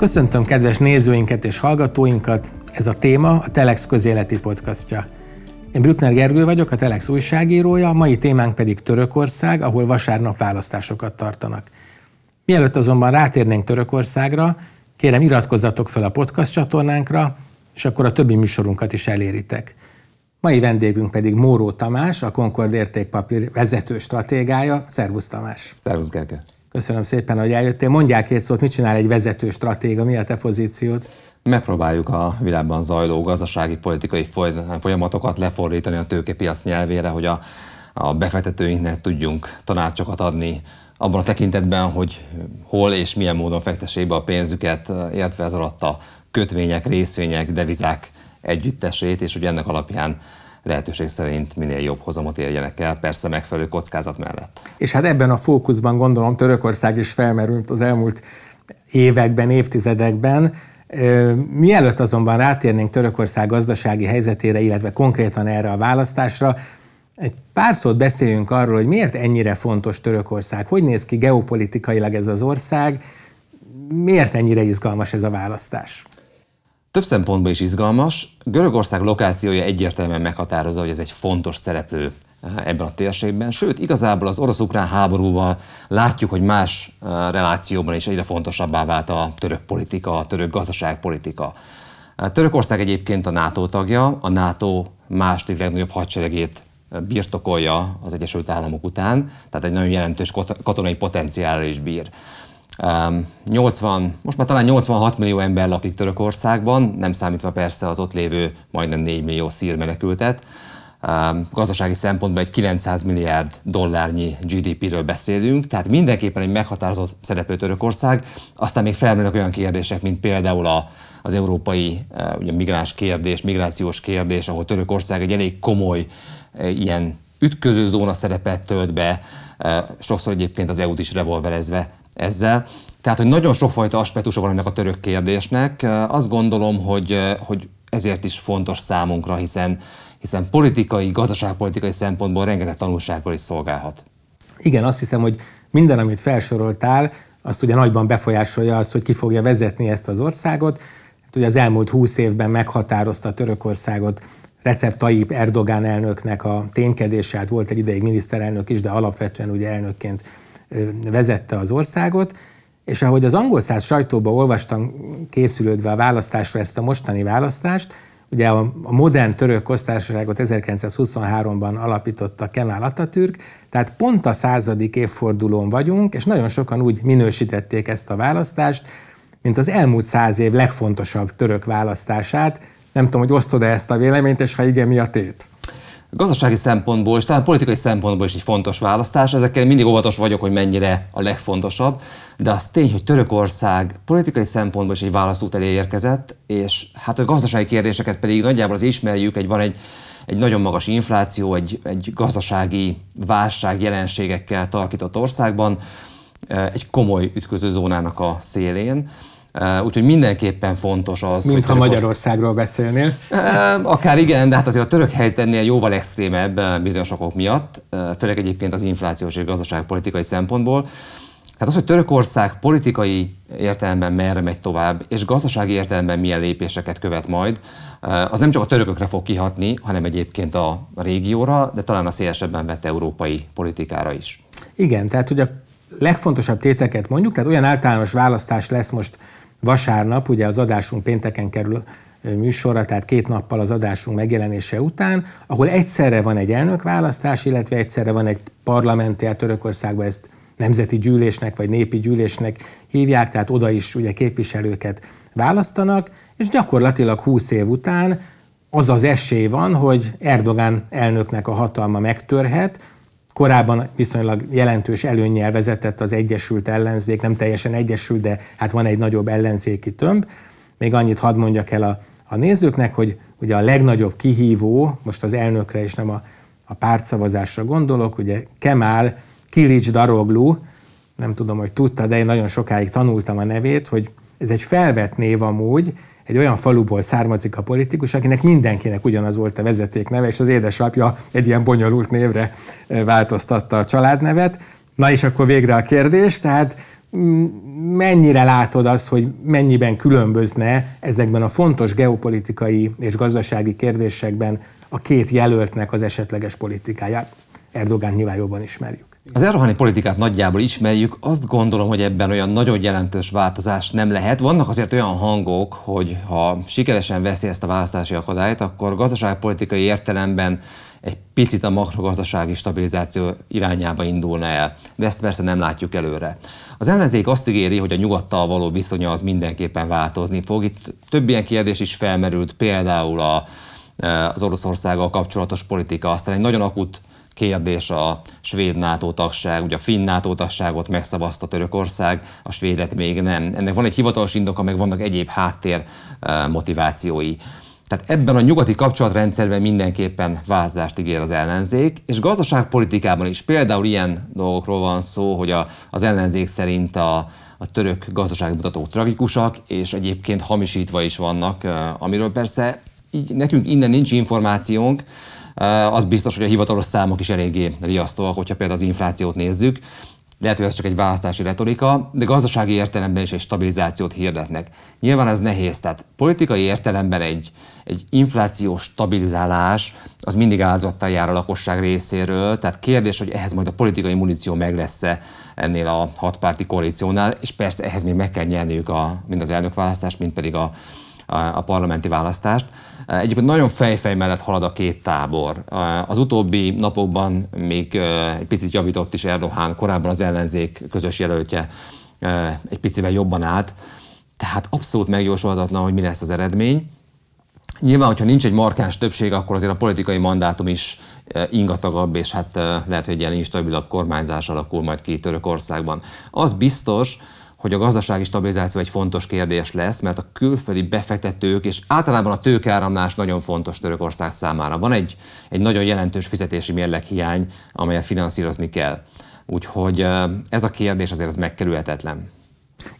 Köszöntöm kedves nézőinket és hallgatóinkat, ez a téma a Telex közéleti podcastja. Én Brückner Gergő vagyok, a Telex újságírója, a mai témánk pedig Törökország, ahol vasárnap választásokat tartanak. Mielőtt azonban rátérnénk Törökországra, kérem iratkozzatok fel a podcast csatornánkra, és akkor a többi műsorunkat is eléritek. Mai vendégünk pedig Móró Tamás, a Concord értékpapír vezető stratégája. Szervusz Tamás! Szervusz Gergő! Köszönöm szépen, hogy eljöttél. Mondják két szót, mit csinál egy vezető stratéga, mi a te pozíciód? Megpróbáljuk a világban zajló gazdasági, politikai folyamatokat lefordítani a tőkepiac nyelvére, hogy a, a befektetőinknek tudjunk tanácsokat adni abban a tekintetben, hogy hol és milyen módon fektessék be a pénzüket, értve ez alatt a kötvények, részvények, devizák együttesét, és hogy ennek alapján lehetőség szerint minél jobb hozamot érjenek el, persze megfelelő kockázat mellett. És hát ebben a fókuszban gondolom Törökország is felmerült az elmúlt években, évtizedekben. Mielőtt azonban rátérnénk Törökország gazdasági helyzetére, illetve konkrétan erre a választásra, egy pár szót beszéljünk arról, hogy miért ennyire fontos Törökország, hogy néz ki geopolitikailag ez az ország, miért ennyire izgalmas ez a választás? Több szempontból is izgalmas. Görögország lokációja egyértelműen meghatározza, hogy ez egy fontos szereplő eh, ebben a térségben. Sőt, igazából az orosz-ukrán háborúval látjuk, hogy más eh, relációban is egyre fontosabbá vált a török politika, a török gazdaságpolitika. Eh, Törökország egyébként a NATO tagja, a NATO második legnagyobb hadseregét birtokolja az Egyesült Államok után, tehát egy nagyon jelentős katonai potenciállal is bír. 80, most már talán 86 millió ember lakik Törökországban, nem számítva persze az ott lévő majdnem 4 millió szír menekültet. Gazdasági szempontból egy 900 milliárd dollárnyi GDP-ről beszélünk, tehát mindenképpen egy meghatározott szereplő Törökország. Aztán még felmerülnek olyan kérdések, mint például a, az európai ugye, migráns kérdés, migrációs kérdés, ahol Törökország egy elég komoly ilyen ütköző zóna szerepet tölt be, sokszor egyébként az EU-t is revolverezve ezzel. Tehát, hogy nagyon sokfajta aspektusa van ennek a török kérdésnek. Azt gondolom, hogy, hogy ezért is fontos számunkra, hiszen, hiszen politikai, gazdaságpolitikai szempontból rengeteg tanulságból is szolgálhat. Igen, azt hiszem, hogy minden, amit felsoroltál, azt ugye nagyban befolyásolja az, hogy ki fogja vezetni ezt az országot. Hát ugye az elmúlt húsz évben meghatározta Törökországot Recep Tayyip Erdogán elnöknek a ténykedése, hát volt egy ideig miniszterelnök is, de alapvetően ugye elnökként vezette az országot, és ahogy az angol száz sajtóban olvastam készülődve a választásra ezt a mostani választást, ugye a, modern török köztársaságot 1923-ban alapította Kemal Atatürk, tehát pont a századik évfordulón vagyunk, és nagyon sokan úgy minősítették ezt a választást, mint az elmúlt száz év legfontosabb török választását. Nem tudom, hogy osztod-e ezt a véleményt, és ha igen, mi a tét? Gazdasági szempontból és talán politikai szempontból is egy fontos választás. Ezekkel mindig óvatos vagyok, hogy mennyire a legfontosabb, de az tény, hogy Törökország politikai szempontból is egy válaszút elé érkezett, és hát a gazdasági kérdéseket pedig nagyjából az ismerjük, egy, van egy, egy nagyon magas infláció, egy, egy gazdasági válság jelenségekkel tarkított országban, egy komoly ütközőzónának a szélén. Úgyhogy mindenképpen fontos az, Mint hogy ha Magyarországról beszélnél. Akár igen, de hát azért a török helyzet ennél jóval extrémebb bizonyos okok miatt, főleg egyébként az inflációs és gazdaságpolitikai szempontból. Hát az, hogy Törökország politikai értelemben merre megy tovább, és gazdasági értelemben milyen lépéseket követ majd, az nem csak a törökökre fog kihatni, hanem egyébként a régióra, de talán a szélesebben vett európai politikára is. Igen, tehát ugye a legfontosabb téteket mondjuk, tehát olyan általános választás lesz most vasárnap, ugye az adásunk pénteken kerül műsorra, tehát két nappal az adásunk megjelenése után, ahol egyszerre van egy elnökválasztás, illetve egyszerre van egy parlamenti, hát Törökországban ezt nemzeti gyűlésnek vagy népi gyűlésnek hívják, tehát oda is ugye képviselőket választanak, és gyakorlatilag 20 év után az az esély van, hogy Erdogán elnöknek a hatalma megtörhet, Korábban viszonylag jelentős előnnyel vezetett az Egyesült Ellenzék, nem teljesen egyesült, de hát van egy nagyobb ellenzéki tömb. Még annyit hadd mondjak el a, a nézőknek, hogy ugye a legnagyobb kihívó, most az elnökre és nem a, a pártszavazásra gondolok, ugye Kemal Kilic Daroglu, nem tudom, hogy tudta, de én nagyon sokáig tanultam a nevét, hogy ez egy felvett név amúgy, egy olyan faluból származik a politikus, akinek mindenkinek ugyanaz volt a vezeték neve, és az édesapja egy ilyen bonyolult névre változtatta a családnevet. Na és akkor végre a kérdés, tehát mennyire látod azt, hogy mennyiben különbözne ezekben a fontos geopolitikai és gazdasági kérdésekben a két jelöltnek az esetleges politikája? Erdogán nyilván jobban ismerjük. Az erdogáni politikát nagyjából ismerjük, azt gondolom, hogy ebben olyan nagyon jelentős változás nem lehet. Vannak azért olyan hangok, hogy ha sikeresen veszi ezt a választási akadályt, akkor gazdaságpolitikai értelemben egy picit a makrogazdasági stabilizáció irányába indulna el, de ezt persze nem látjuk előre. Az ellenzék azt ígéri, hogy a nyugattal való viszonya az mindenképpen változni fog. Itt több ilyen kérdés is felmerült, például a, az Oroszországgal kapcsolatos politika, aztán egy nagyon akut kérdés a svéd NATO tagság, ugye a finn NATO tagságot megszavazta Törökország, a svédet még nem. Ennek van egy hivatalos indoka, meg vannak egyéb háttér motivációi. Tehát ebben a nyugati kapcsolatrendszerben mindenképpen változást ígér az ellenzék, és gazdaságpolitikában is például ilyen dolgokról van szó, hogy a, az ellenzék szerint a, a török gazdaságmutatók tragikusak, és egyébként hamisítva is vannak, amiről persze így nekünk innen nincs információnk, az biztos, hogy a hivatalos számok is eléggé riasztóak, hogyha például az inflációt nézzük. Lehet, hogy ez csak egy választási retorika, de gazdasági értelemben is egy stabilizációt hirdetnek. Nyilván ez nehéz, tehát politikai értelemben egy, egy inflációs stabilizálás az mindig áldozattal jár a lakosság részéről, tehát kérdés, hogy ehhez majd a politikai muníció meg lesz-e ennél a hatpárti koalíciónál, és persze ehhez még meg kell nyerniük a, mind az elnökválasztást, mind pedig a, a, a parlamenti választást. Egyébként nagyon fejfej mellett halad a két tábor. Az utóbbi napokban még egy picit javított is Erdogan, korábban az ellenzék közös jelöltje egy picivel jobban állt, tehát abszolút megjósolhatatlan, hogy mi lesz az eredmény. Nyilván, hogyha nincs egy markáns többség, akkor azért a politikai mandátum is ingatagabb, és hát lehet, hogy egy ilyen instabilabb kormányzás alakul majd ki Törökországban. Az biztos, hogy a gazdasági stabilizáció egy fontos kérdés lesz, mert a külföldi befektetők és általában a tőkeáramlás nagyon fontos Törökország számára. Van egy, egy nagyon jelentős fizetési mérleghiány, amelyet finanszírozni kell. Úgyhogy ez a kérdés azért az megkerülhetetlen.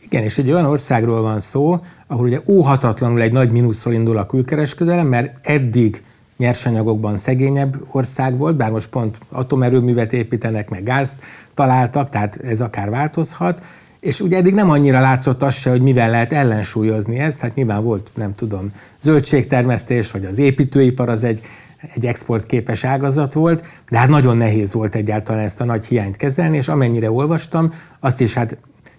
Igen, és egy olyan országról van szó, ahol ugye óhatatlanul egy nagy mínuszról indul a külkereskedelem, mert eddig nyersanyagokban szegényebb ország volt, bár most pont atomerőművet építenek, meg gázt találtak, tehát ez akár változhat, és ugye eddig nem annyira látszott az se, hogy mivel lehet ellensúlyozni ezt, hát nyilván volt, nem tudom, zöldségtermesztés, vagy az építőipar az egy, egy exportképes ágazat volt, de hát nagyon nehéz volt egyáltalán ezt a nagy hiányt kezelni, és amennyire olvastam, azt is hát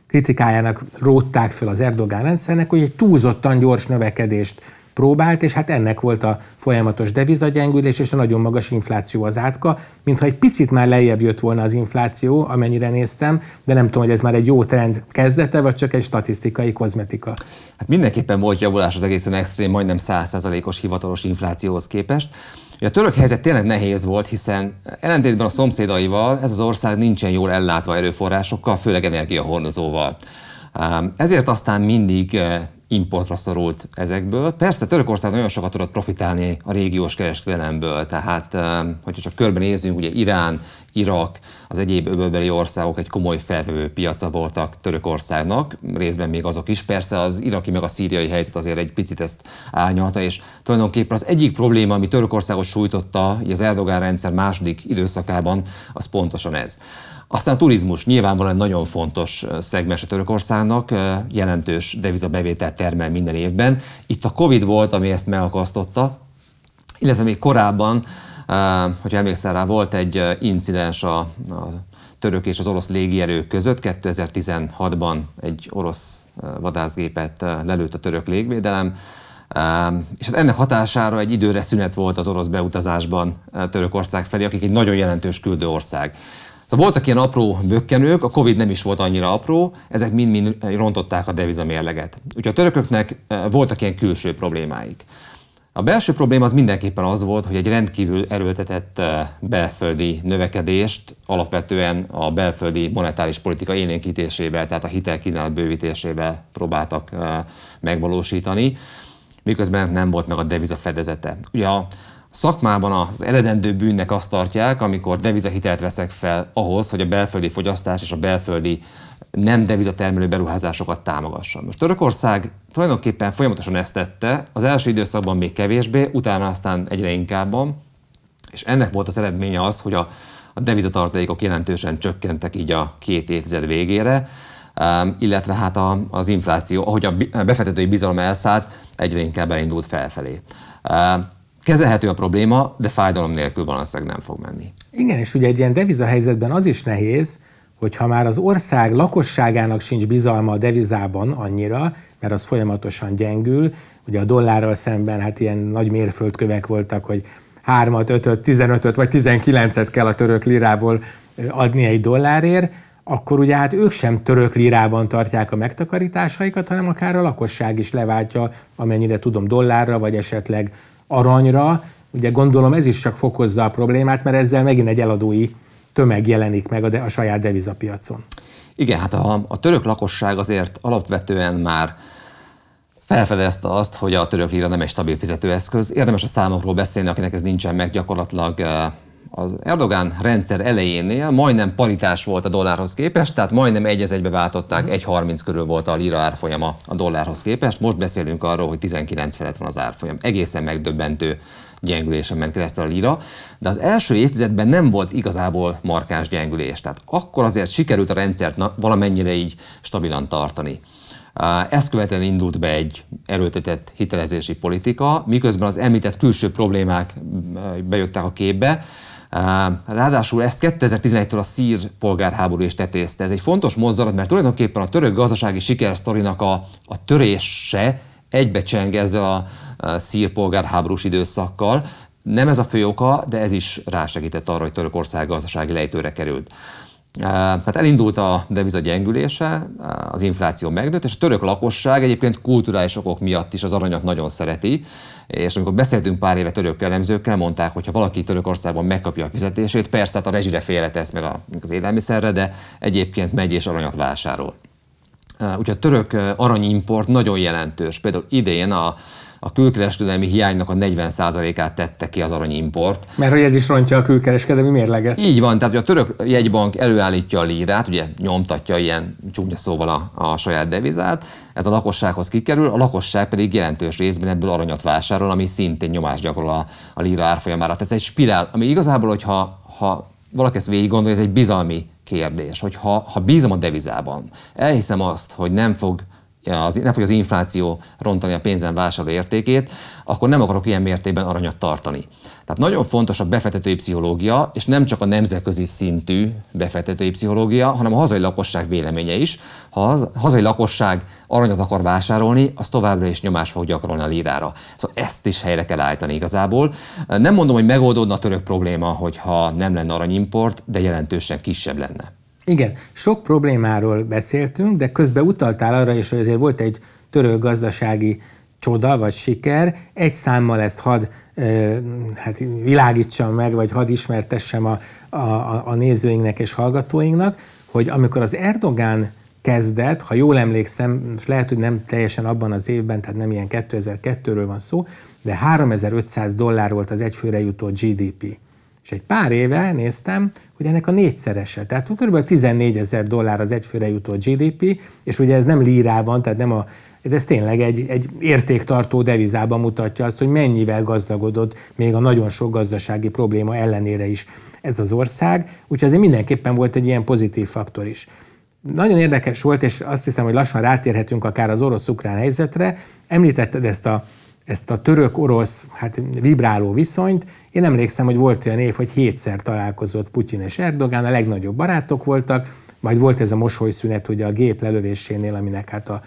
kritikájának rótták fel az Erdogán rendszernek, hogy egy túlzottan gyors növekedést próbált, és hát ennek volt a folyamatos devizagyengülés és a nagyon magas infláció az átka, mintha egy picit már lejjebb jött volna az infláció, amennyire néztem, de nem tudom, hogy ez már egy jó trend kezdete, vagy csak egy statisztikai kozmetika. Hát mindenképpen volt javulás az egészen extrém, majdnem 100%-os hivatalos inflációhoz képest. A török helyzet tényleg nehéz volt, hiszen ellentétben a szomszédaival ez az ország nincsen jól ellátva erőforrásokkal, főleg energiahordozóval. Ezért aztán mindig eh, importra szorult ezekből. Persze Törökország nagyon sokat tudott profitálni a régiós kereskedelemből, tehát hogyha csak körbenézünk, ugye Irán, Irak, az egyéb öbölbeli országok egy komoly felvevő piaca voltak Törökországnak, részben még azok is. Persze az iraki meg a szíriai helyzet azért egy picit ezt árnyalta, és tulajdonképpen az egyik probléma, ami Törökországot sújtotta az Erdogán rendszer második időszakában, az pontosan ez. Aztán a turizmus nyilvánvalóan nagyon fontos szegmens a Törökországnak, jelentős devizabevételt termel minden évben. Itt a Covid volt, ami ezt megakasztotta, illetve még korábban, hogy emlékszel rá, volt egy incidens a, a török és az orosz légierők között. 2016-ban egy orosz vadászgépet lelőtt a török légvédelem, és hát ennek hatására egy időre szünet volt az orosz beutazásban Törökország felé, akik egy nagyon jelentős küldő ország. Szóval voltak ilyen apró bökkenők, a Covid nem is volt annyira apró, ezek mind-mind rontották a devizamérleget. Úgyhogy a törököknek eh, voltak ilyen külső problémáik. A belső probléma az mindenképpen az volt, hogy egy rendkívül erőltetett eh, belföldi növekedést alapvetően a belföldi monetáris politika élénkítésével, tehát a hitelkínálat bővítésével próbáltak eh, megvalósítani, miközben nem volt meg a deviza fedezete. Ugye a szakmában az eredendő bűnnek azt tartják, amikor devizahitelt veszek fel ahhoz, hogy a belföldi fogyasztás és a belföldi nem devizatermelő beruházásokat támogassa. Most Törökország tulajdonképpen folyamatosan ezt tette, az első időszakban még kevésbé, utána aztán egyre inkábban, és ennek volt az eredménye az, hogy a, a devizatartalékok jelentősen csökkentek így a két évtized végére, illetve hát a, az infláció, ahogy a befektetői bizalom elszállt, egyre inkább elindult felfelé. Kezelhető a probléma, de fájdalom nélkül valószínűleg nem fog menni. Igen, és ugye egy ilyen devizahelyzetben az is nehéz, hogyha már az ország lakosságának sincs bizalma a devizában annyira, mert az folyamatosan gyengül, ugye a dollárral szemben hát ilyen nagy mérföldkövek voltak, hogy 3 5 15 vagy 19-et kell a török lirából adni egy dollárért, akkor ugye hát ők sem török lirában tartják a megtakarításaikat, hanem akár a lakosság is leváltja, amennyire tudom, dollárra, vagy esetleg aranyra. Ugye gondolom ez is csak fokozza a problémát, mert ezzel megint egy eladói tömeg jelenik meg a, de, a saját devizapiacon. Igen, hát a, a török lakosság azért alapvetően már felfedezte azt, hogy a török lira nem egy stabil fizetőeszköz. Érdemes a számokról beszélni, akinek ez nincsen meg, gyakorlatilag eh, az Erdogán rendszer elejénél majdnem paritás volt a dollárhoz képest, tehát majdnem egy egybe váltották, 1,30 körül volt a lira árfolyama a dollárhoz képest. Most beszélünk arról, hogy 19 felett van az árfolyam. Egészen megdöbbentő gyengülésen ment keresztül a lira, de az első évtizedben nem volt igazából markáns gyengülés. Tehát akkor azért sikerült a rendszert valamennyire így stabilan tartani. Ezt követően indult be egy erőltetett hitelezési politika, miközben az említett külső problémák bejöttek a képbe, Ráadásul ezt 2011-től a szír polgárháború is tetézte. Ez egy fontos mozzanat, mert tulajdonképpen a török gazdasági sikersztorinak a, a törése egybecseng ezzel a, a szír polgárháborús időszakkal. Nem ez a fő oka, de ez is rásegített arra, hogy Törökország gazdasági lejtőre került. Hát elindult a deviza gyengülése, az infláció megdőtt, és a török lakosság egyébként kulturális okok miatt is az aranyat nagyon szereti, és amikor beszéltünk pár éve török elemzőkkel, mondták, hogy ha valaki Törökországban megkapja a fizetését, persze hát a rezsire félretesz meg az élelmiszerre, de egyébként megy és aranyat vásárol. Úgyhogy a török aranyimport nagyon jelentős. Például idén a a külkereskedelmi hiánynak a 40%-át tette ki az aranyimport. Mert hogy ez is rontja a külkereskedelmi mérleget. Így van, tehát hogy a török jegybank előállítja a lírát, ugye nyomtatja ilyen csúnya szóval a, a saját devizát, ez a lakossághoz kikerül, a lakosság pedig jelentős részben ebből aranyat vásárol, ami szintén nyomást gyakorol a, a líra árfolyamára. Tehát ez egy spirál, ami igazából, hogyha ha valaki ezt végig gondolja, ez egy bizalmi kérdés, hogy ha, ha bízom a devizában, elhiszem azt, hogy nem fog az, nem fogja az infláció rontani a pénzen vásárló értékét, akkor nem akarok ilyen mértékben aranyat tartani. Tehát nagyon fontos a befektetői pszichológia, és nem csak a nemzetközi szintű befektetői pszichológia, hanem a hazai lakosság véleménye is. Ha a hazai lakosság aranyat akar vásárolni, az továbbra is nyomás fog gyakorolni a lírára. Szóval ezt is helyre kell állítani igazából. Nem mondom, hogy megoldódna a török probléma, hogyha nem lenne aranyimport, de jelentősen kisebb lenne. Igen, sok problémáról beszéltünk, de közben utaltál arra is, hogy azért volt egy török gazdasági csoda vagy siker. Egy számmal ezt had hát világítsam meg, vagy had ismertessem a, a, a nézőinknek és hallgatóinknak, hogy amikor az Erdogán kezdett, ha jól emlékszem, lehet, hogy nem teljesen abban az évben, tehát nem ilyen 2002-ről van szó, de 3500 dollár volt az egyfőre jutó GDP. És egy pár éve néztem, hogy ennek a négyszerese. Tehát kb. 14 ezer dollár az egyfőre jutó GDP, és ugye ez nem lírában, tehát nem a, de ez tényleg egy, egy értéktartó devizában mutatja azt, hogy mennyivel gazdagodott még a nagyon sok gazdasági probléma ellenére is ez az ország. Úgyhogy ez mindenképpen volt egy ilyen pozitív faktor is. Nagyon érdekes volt, és azt hiszem, hogy lassan rátérhetünk akár az orosz-ukrán helyzetre. Említetted ezt a ezt a török-orosz hát vibráló viszonyt. Én emlékszem, hogy volt olyan év, hogy hétszer találkozott Putyin és Erdogán, a legnagyobb barátok voltak, majd volt ez a mosolyszünet ugye a gép lelövésénél, aminek hát a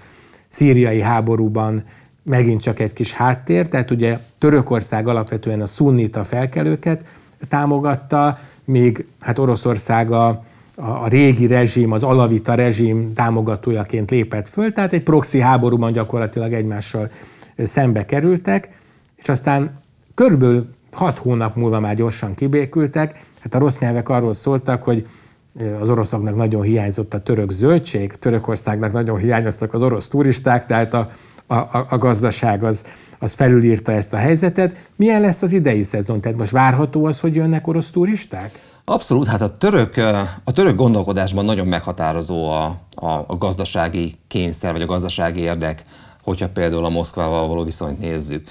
szíriai háborúban megint csak egy kis háttér, tehát ugye Törökország alapvetően a szunnita felkelőket támogatta, míg hát Oroszország a, a, régi rezsim, az alavita rezsim támogatójaként lépett föl, tehát egy proxy háborúban gyakorlatilag egymással szembe kerültek, és aztán körülbelül hat hónap múlva már gyorsan kibékültek. Hát a rossz nyelvek arról szóltak, hogy az oroszoknak nagyon hiányzott a török zöldség, Törökországnak nagyon hiányoztak az orosz turisták, tehát a, a, a gazdaság az, az felülírta ezt a helyzetet. Milyen lesz az idei szezon? Tehát most várható az, hogy jönnek orosz turisták? Abszolút, hát a török, a török gondolkodásban nagyon meghatározó a, a, a gazdasági kényszer, vagy a gazdasági érdek hogyha például a Moszkvával való viszonyt nézzük.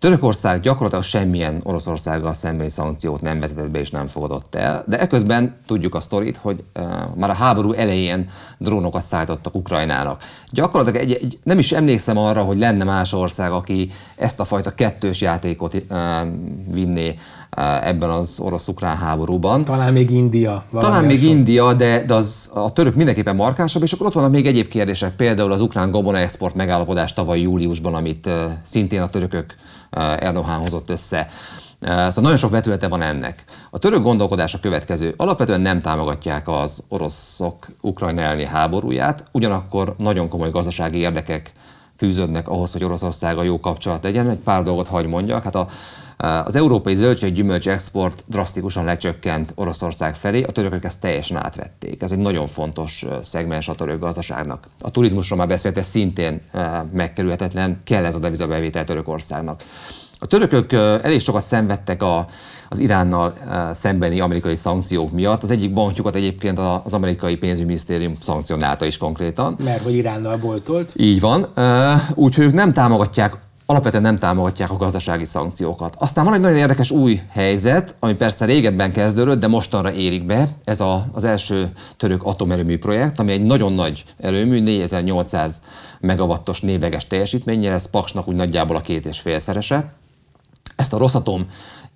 Törökország gyakorlatilag semmilyen Oroszországgal szembeni szankciót nem vezetett be és nem fogadott el, de eközben tudjuk a sztorit, hogy uh, már a háború elején drónokat szállítottak Ukrajnának. Gyakorlatilag egy, egy, nem is emlékszem arra, hogy lenne más ország, aki ezt a fajta kettős játékot uh, vinné ebben az orosz-ukrán háborúban. Talán még India. Talán még sok. India, de, de az, a török mindenképpen markánsabb, és akkor ott vannak még egyéb kérdések, például az ukrán gabona export megállapodás tavaly júliusban, amit uh, szintén a törökök Erdogan hozott össze. Szóval nagyon sok vetülete van ennek. A török gondolkodás a következő. Alapvetően nem támogatják az oroszok Ukrajna elleni háborúját, ugyanakkor nagyon komoly gazdasági érdekek fűződnek ahhoz, hogy Oroszországa jó kapcsolat legyen. Egy pár dolgot hagy mondjak. Hát a, az európai zöldséggyümölcs export drasztikusan lecsökkent Oroszország felé, a törökök ezt teljesen átvették. Ez egy nagyon fontos szegmens a török gazdaságnak. A turizmusról már beszélt, ez szintén megkerülhetetlen, kell ez a devizabevétel Törökországnak. A törökök elég sokat szenvedtek a, az Iránnal szembeni amerikai szankciók miatt. Az egyik bankjukat egyébként az amerikai pénzügyminisztérium szankcionálta is konkrétan. Mert hogy Iránnal boltolt. Így van. Úgyhogy ők nem támogatják alapvetően nem támogatják a gazdasági szankciókat. Aztán van egy nagyon érdekes új helyzet, ami persze régebben kezdődött, de mostanra érik be. Ez a, az első török atomerőmű projekt, ami egy nagyon nagy erőmű, 4800 megawattos névleges teljesítménnyel, ez Paksnak úgy nagyjából a két és félszerese. Ezt a Rosszatom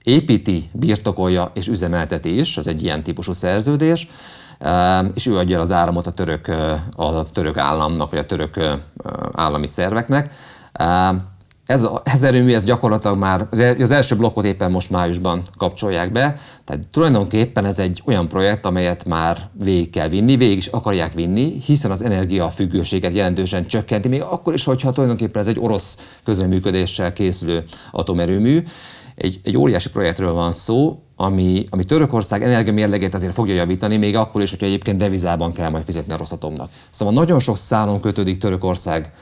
építi, birtokolja és üzemelteti is, ez egy ilyen típusú szerződés, ehm, és ő adja el az áramot a török, a török államnak, vagy a török állami szerveknek. Ez, a, ez erőmű, ez gyakorlatilag már, az első blokkot éppen most májusban kapcsolják be, tehát tulajdonképpen ez egy olyan projekt, amelyet már végig kell vinni, végig is akarják vinni, hiszen az energiafüggőséget jelentősen csökkenti, még akkor is, hogyha tulajdonképpen ez egy orosz közreműködéssel készülő atomerőmű. Egy, egy óriási projektről van szó, ami, ami Törökország energiamérlegét azért fogja javítani, még akkor is, hogyha egyébként devizában kell majd fizetni a Rosszatomnak. Szóval nagyon sok szálon kötődik Törökország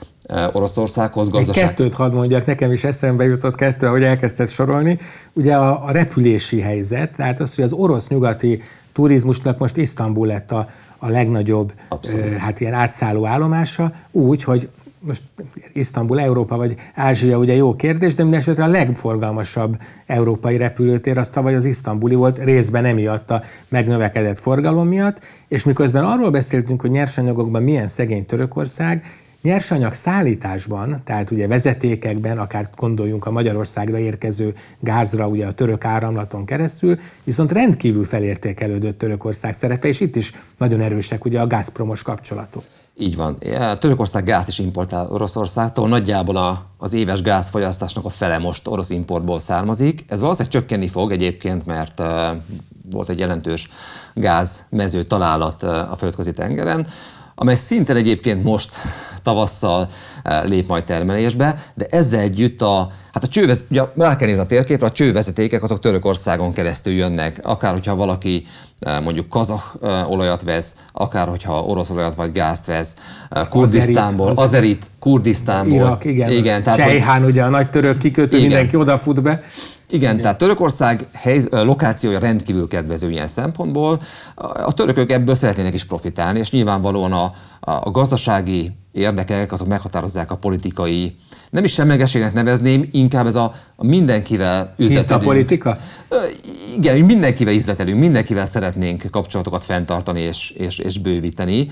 Oroszországhoz gazdaság. Kettőt hadd mondjak, nekem is eszembe jutott kettő, ahogy elkezdted sorolni. Ugye a, a repülési helyzet, tehát az, hogy az orosz-nyugati turizmusnak most Isztambul lett a, a legnagyobb Abszolút. hát ilyen átszálló állomása, úgy, hogy most Isztambul, Európa vagy Ázsia ugye jó kérdés, de mindenesetre a legforgalmasabb európai repülőtér az tavaly az isztambuli volt, részben emiatt a megnövekedett forgalom miatt, és miközben arról beszéltünk, hogy nyersanyagokban milyen szegény Törökország, nyersanyag szállításban, tehát ugye vezetékekben, akár gondoljunk a Magyarországra érkező gázra, ugye a török áramlaton keresztül, viszont rendkívül felértékelődött Törökország szerepe, és itt is nagyon erősek ugye a gázpromos kapcsolatok. Így van. Törökország gázt is importál Oroszországtól, nagyjából a, az éves gázfogyasztásnak a fele most orosz importból származik. Ez valószínűleg csökkenni fog egyébként, mert uh, volt egy jelentős gázmező találat uh, a földközi tengeren, amely szinten egyébként most tavasszal lép majd termelésbe, de ezzel együtt a, hát a csővez, ugye rá kell nézni a térképre, a csővezetékek azok Törökországon keresztül jönnek, akár hogyha valaki mondjuk kazah olajat vesz, akár hogyha orosz olajat vagy gázt vesz, Kurdisztánból, azerit, azerit Kurdisztánból. Irak, igen. igen tehát, Csejhán, ugye a nagy török kikötő, igen. mindenki odafut be. Igen, tehát Törökország hely, lokációja rendkívül kedvező ilyen szempontból. A törökök ebből szeretnének is profitálni, és nyilvánvalóan a, a gazdasági érdekek, azok meghatározzák a politikai, nem is semlegességnek nevezném, inkább ez a, a mindenkivel üzletelünk. a politika? Igen, mindenkivel üzletelünk, mindenkivel szeretnénk kapcsolatokat fenntartani és, és, és bővíteni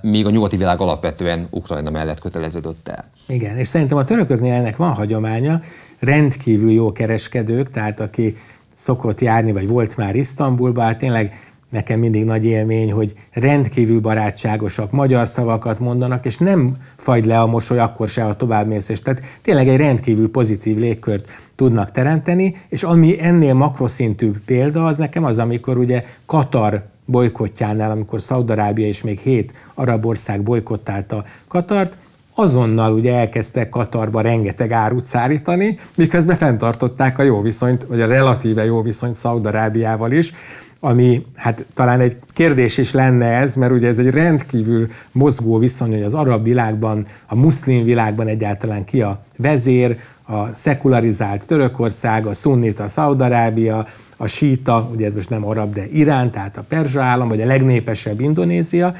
míg a nyugati világ alapvetően Ukrajna mellett köteleződött el. Igen, és szerintem a törököknél ennek van hagyománya, rendkívül jó kereskedők, tehát aki szokott járni, vagy volt már Isztambulban, hát tényleg nekem mindig nagy élmény, hogy rendkívül barátságosak, magyar szavakat mondanak, és nem fagy le a mosoly akkor se, ha továbbmész, és tehát tényleg egy rendkívül pozitív légkört tudnak teremteni, és ami ennél makroszintű példa, az nekem az, amikor ugye Katar bolykottjánál, amikor Szaudarábia és még hét arab ország bolykottálta Katart, azonnal ugye elkezdtek Katarba rengeteg árut szállítani, miközben fenntartották a jó viszonyt, vagy a relatíve jó viszonyt Szaudarábiával is, ami hát talán egy kérdés is lenne ez, mert ugye ez egy rendkívül mozgó viszony, hogy az arab világban, a muszlim világban egyáltalán ki a vezér, a szekularizált Törökország, a szunnita Szaudarábia, a síta, ugye ez most nem arab, de Irán, tehát a perzsa állam, vagy a legnépesebb Indonézia,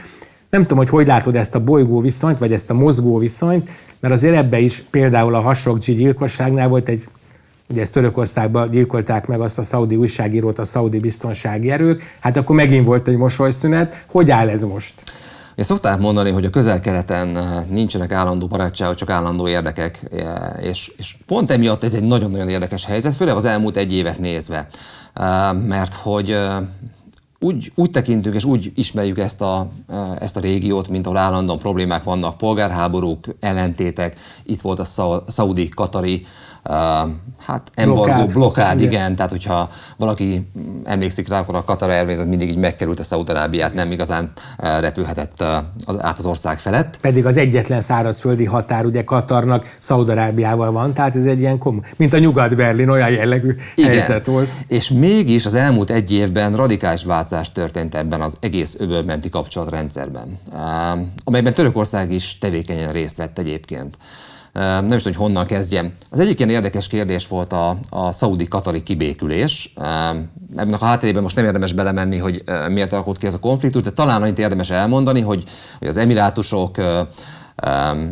Nem tudom, hogy hogy látod ezt a bolygó viszonyt, vagy ezt a mozgó viszonyt, mert azért ebbe is például a Hasogji gyilkosságnál volt egy ugye ezt Törökországban gyilkolták meg azt a szaudi újságírót, a szaudi biztonsági erők, hát akkor megint volt egy mosolyszünet. Hogy áll ez most? Én szokták mondani, hogy a közel-keleten eh, nincsenek állandó barátságok, csak állandó érdekek, eh, és, és pont emiatt ez egy nagyon-nagyon érdekes helyzet, főleg az elmúlt egy évet nézve, eh, mert hogy úgy, úgy tekintünk és úgy ismerjük ezt a, ezt a régiót, mint ahol állandóan problémák vannak, polgárháborúk, ellentétek, itt volt a szaudi-katari hát embargó, blokád, blokád igen. igen, tehát hogyha valaki emlékszik rá, akkor a Qatar Airways mindig így megkerült a Szaudarábiát, nem igazán repülhetett az, át az ország felett. Pedig az egyetlen szárazföldi határ ugye Katarnak Szaudarábiával van, tehát ez egy ilyen komoly, mint a Nyugat-Berlin olyan jellegű igen. helyzet volt. És mégis az elmúlt egy évben radikális változás történt ebben az egész öbölmenti kapcsolatrendszerben, amelyben Törökország is tevékenyen részt vett egyébként nem is tudom, hogy honnan kezdjem. Az egyik ilyen érdekes kérdés volt a, a szaudi-katari kibékülés. Ebben a háttérében most nem érdemes belemenni, hogy miért alakult ki ez a konfliktus, de talán annyit érdemes elmondani, hogy, hogy az emirátusok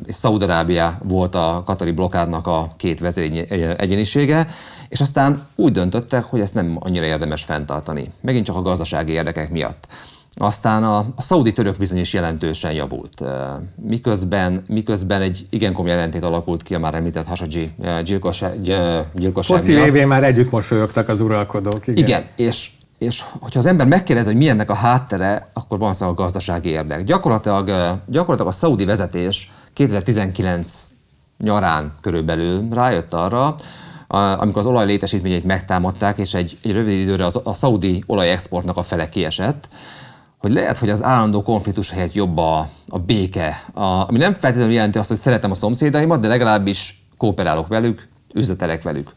és Szaudarábia volt a katari blokádnak a két vezér egyénisége, és aztán úgy döntöttek, hogy ezt nem annyira érdemes fenntartani. Megint csak a gazdasági érdekek miatt. Aztán a, a szaudi török viszony is jelentősen javult. Miközben, miközben egy igen komoly jelentét alakult ki a már említett Hasadzsi gyilkosság, gyilkosság Foci lévén már együtt mosolyogtak az uralkodók. Igen, igen és, és hogyha az ember megkérdezi, hogy milyennek a háttere, akkor van szó a gazdasági érdek. Gyakorlatilag, gyakorlatilag a szaudi vezetés 2019 nyarán körülbelül rájött arra, amikor az olaj létesítményeit megtámadták, és egy, egy rövid időre az, a szaudi olajexportnak a fele kiesett, hogy lehet, hogy az állandó konfliktus helyett jobb a, a béke, a, ami nem feltétlenül jelenti azt, hogy szeretem a szomszédaimat, de legalábbis kooperálok velük, üzletelek velük.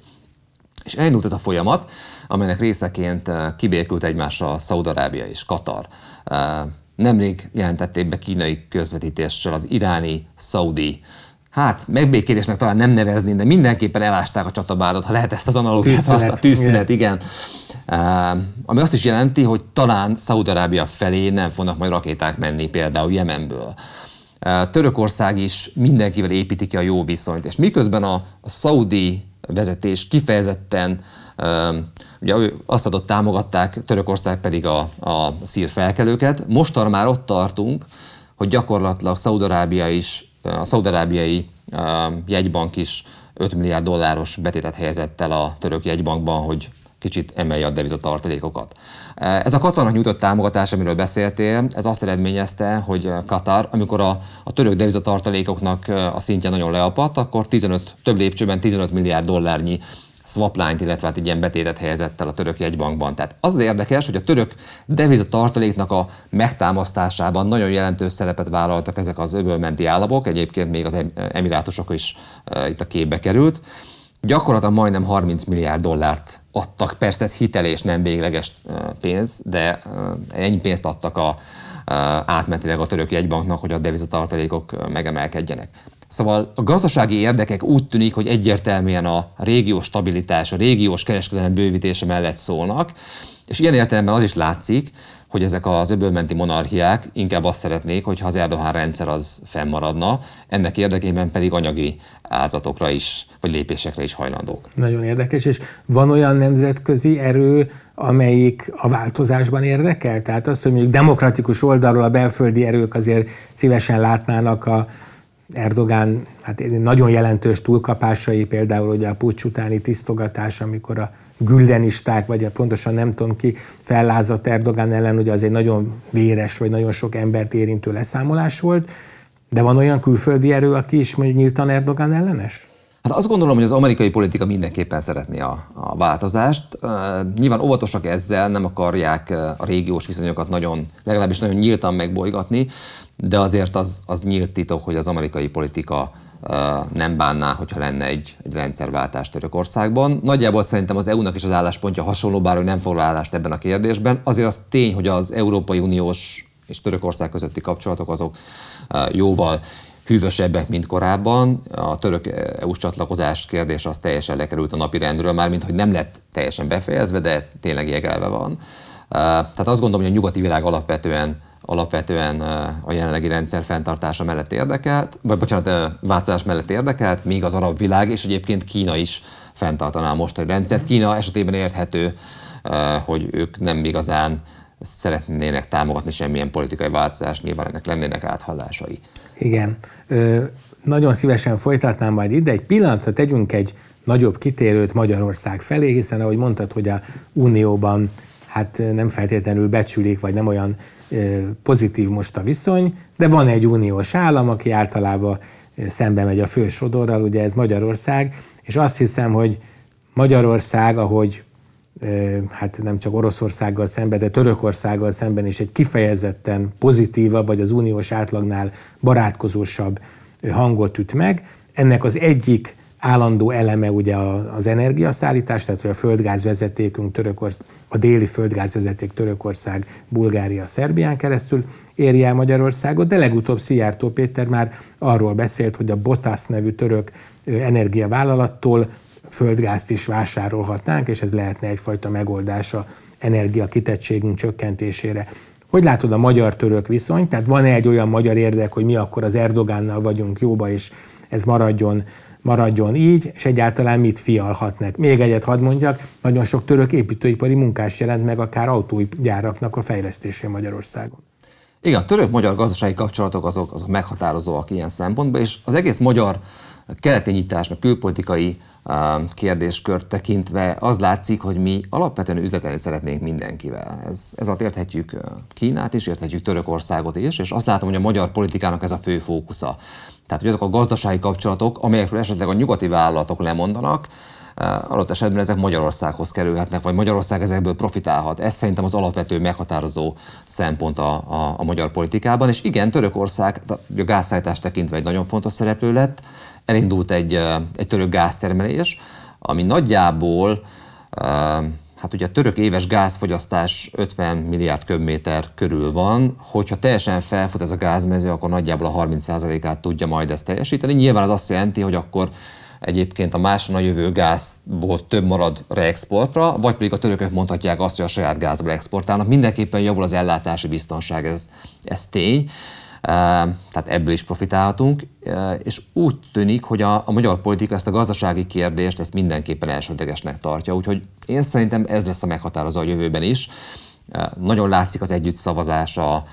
És elindult ez a folyamat, amelynek részeként eh, kibékült egymásra Szaudarábia és Katar. Eh, nemrég jelentették be kínai közvetítéssel az iráni, szaudi, hát megbékélésnek talán nem nevezni, de mindenképpen elásták a csatabárdot, ha lehet ezt az analógiát használni. Tűzszünet, igen. igen. Ami azt is jelenti, hogy talán Szaudarábia felé nem fognak majd rakéták menni például Jemenből. Törökország is mindenkivel építi ki a jó viszonyt, és miközben a, a szaudi vezetés kifejezetten ugye azt adott támogatták, Törökország pedig a, a szír felkelőket. Mostan már ott tartunk, hogy gyakorlatilag Szaudarábia is, a szaudarábiai jegybank is 5 milliárd dolláros betétet helyezett el a török jegybankban, hogy kicsit emelje a devizatartalékokat. Ez a Katarnak nyújtott támogatás, amiről beszéltél, ez azt eredményezte, hogy Katar, amikor a, a török devizatartalékoknak a szintje nagyon leapadt, akkor 15, több lépcsőben 15 milliárd dollárnyi swapline-t, illetve hát egy ilyen betétet helyezett el a török jegybankban. Tehát az az érdekes, hogy a török devizatartaléknak a megtámasztásában nagyon jelentős szerepet vállaltak ezek az öbölmenti államok, egyébként még az emirátusok is uh, itt a képbe került gyakorlatilag majdnem 30 milliárd dollárt adtak, persze ez hitelés, nem végleges pénz, de ennyi pénzt adtak a, átmetileg a török jegybanknak, hogy a devizatartalékok megemelkedjenek. Szóval a gazdasági érdekek úgy tűnik, hogy egyértelműen a régiós stabilitás, a régiós kereskedelem bővítése mellett szólnak, és ilyen értelemben az is látszik, hogy ezek az öbölmenti monarchiák inkább azt szeretnék, hogyha az Erdogan rendszer az fennmaradna, ennek érdekében pedig anyagi áldozatokra is, vagy lépésekre is hajlandók. Nagyon érdekes, és van olyan nemzetközi erő, amelyik a változásban érdekel? Tehát azt, hogy mondjuk demokratikus oldalról a belföldi erők azért szívesen látnának a Erdogán hát nagyon jelentős túlkapásai, például ugye a pucs utáni tisztogatás, amikor a güldenisták, vagy pontosan nem tudom ki, fellázadt Erdogán ellen, ugye az egy nagyon véres, vagy nagyon sok embert érintő leszámolás volt, de van olyan külföldi erő, aki is mondjuk nyíltan Erdogán ellenes? Hát azt gondolom, hogy az amerikai politika mindenképpen szeretné a, a változást. Nyilván óvatosak ezzel, nem akarják a régiós viszonyokat nagyon, legalábbis nagyon nyíltan megbolygatni, de azért az, az nyílt titok, hogy az amerikai politika nem bánná, hogyha lenne egy, egy rendszerváltás Törökországban. Nagyjából szerintem az EU-nak is az álláspontja hasonló, bár hogy nem foglal állást ebben a kérdésben. Azért az tény, hogy az Európai Uniós és Törökország közötti kapcsolatok azok jóval hűvösebbek, mint korábban. A török EU-s csatlakozás kérdés az teljesen lekerült a napi rendről, mármint hogy nem lett teljesen befejezve, de tényleg jegelve van. Tehát azt gondolom, hogy a nyugati világ alapvetően alapvetően a jelenlegi rendszer fenntartása mellett érdekelt, vagy bocsánat, változás mellett érdekelt, míg az arab világ és egyébként Kína is fenntartaná a mostani rendszert. Kína esetében érthető, hogy ők nem igazán szeretnének támogatni semmilyen politikai változást, nyilván ennek lennének áthallásai. Igen. Ö, nagyon szívesen folytatnám majd ide. Egy pillanatra tegyünk egy nagyobb kitérőt Magyarország felé, hiszen ahogy mondtad, hogy a Unióban hát nem feltétlenül becsülik, vagy nem olyan pozitív most a viszony, de van egy uniós állam, aki általában szembe megy a fősodorral, ugye ez Magyarország, és azt hiszem, hogy Magyarország, ahogy hát nem csak Oroszországgal szemben, de Törökországgal szemben is egy kifejezetten pozitívabb, vagy az uniós átlagnál barátkozósabb hangot üt meg. Ennek az egyik állandó eleme ugye az energiaszállítás, tehát hogy a földgázvezetékünk Törökország, a déli földgázvezeték Törökország, Bulgária, Szerbián keresztül éri el Magyarországot, de legutóbb Szijjártó Péter már arról beszélt, hogy a Botasz nevű török energiavállalattól földgázt is vásárolhatnánk, és ez lehetne egyfajta megoldás a energia kitettségünk csökkentésére. Hogy látod a magyar-török viszony? Tehát van-e egy olyan magyar érdek, hogy mi akkor az Erdogánnal vagyunk jóba, és ez maradjon, maradjon így, és egyáltalán mit fialhatnak? Még egyet hadd mondjak, nagyon sok török építőipari munkás jelent meg akár autógyáraknak a fejlesztésén Magyarországon. Igen, a török-magyar gazdasági kapcsolatok azok, azok meghatározóak ilyen szempontból, és az egész magyar keleti nyitás, meg külpolitikai kérdéskört tekintve az látszik, hogy mi alapvetően üzletelni szeretnénk mindenkivel. Ez, ez alatt érthetjük Kínát is, érthetjük Törökországot is, és azt látom, hogy a magyar politikának ez a fő fókusza. Tehát, hogy azok a gazdasági kapcsolatok, amelyekről esetleg a nyugati vállalatok lemondanak, adott esetben ezek Magyarországhoz kerülhetnek, vagy Magyarország ezekből profitálhat. Ez szerintem az alapvető meghatározó szempont a, a, a magyar politikában. És igen, Törökország a gázszállítást tekintve egy nagyon fontos szereplő lett, elindult egy, egy török gáztermelés, ami nagyjából Hát ugye a török éves gázfogyasztás 50 milliárd köbméter körül van, hogyha teljesen felfut ez a gázmező, akkor nagyjából a 30%-át tudja majd ezt teljesíteni. Nyilván az azt jelenti, hogy akkor egyébként a máson jövő gázból több marad reexportra, vagy pedig a törökök mondhatják azt, hogy a saját gázból exportálnak. Mindenképpen javul az ellátási biztonság, ez, ez tény tehát ebből is profitálhatunk, és úgy tűnik, hogy a, a magyar politika ezt a gazdasági kérdést ezt mindenképpen elsődlegesnek tartja, úgyhogy én szerintem ez lesz a meghatározó a jövőben is. Nagyon látszik az együtt szavazása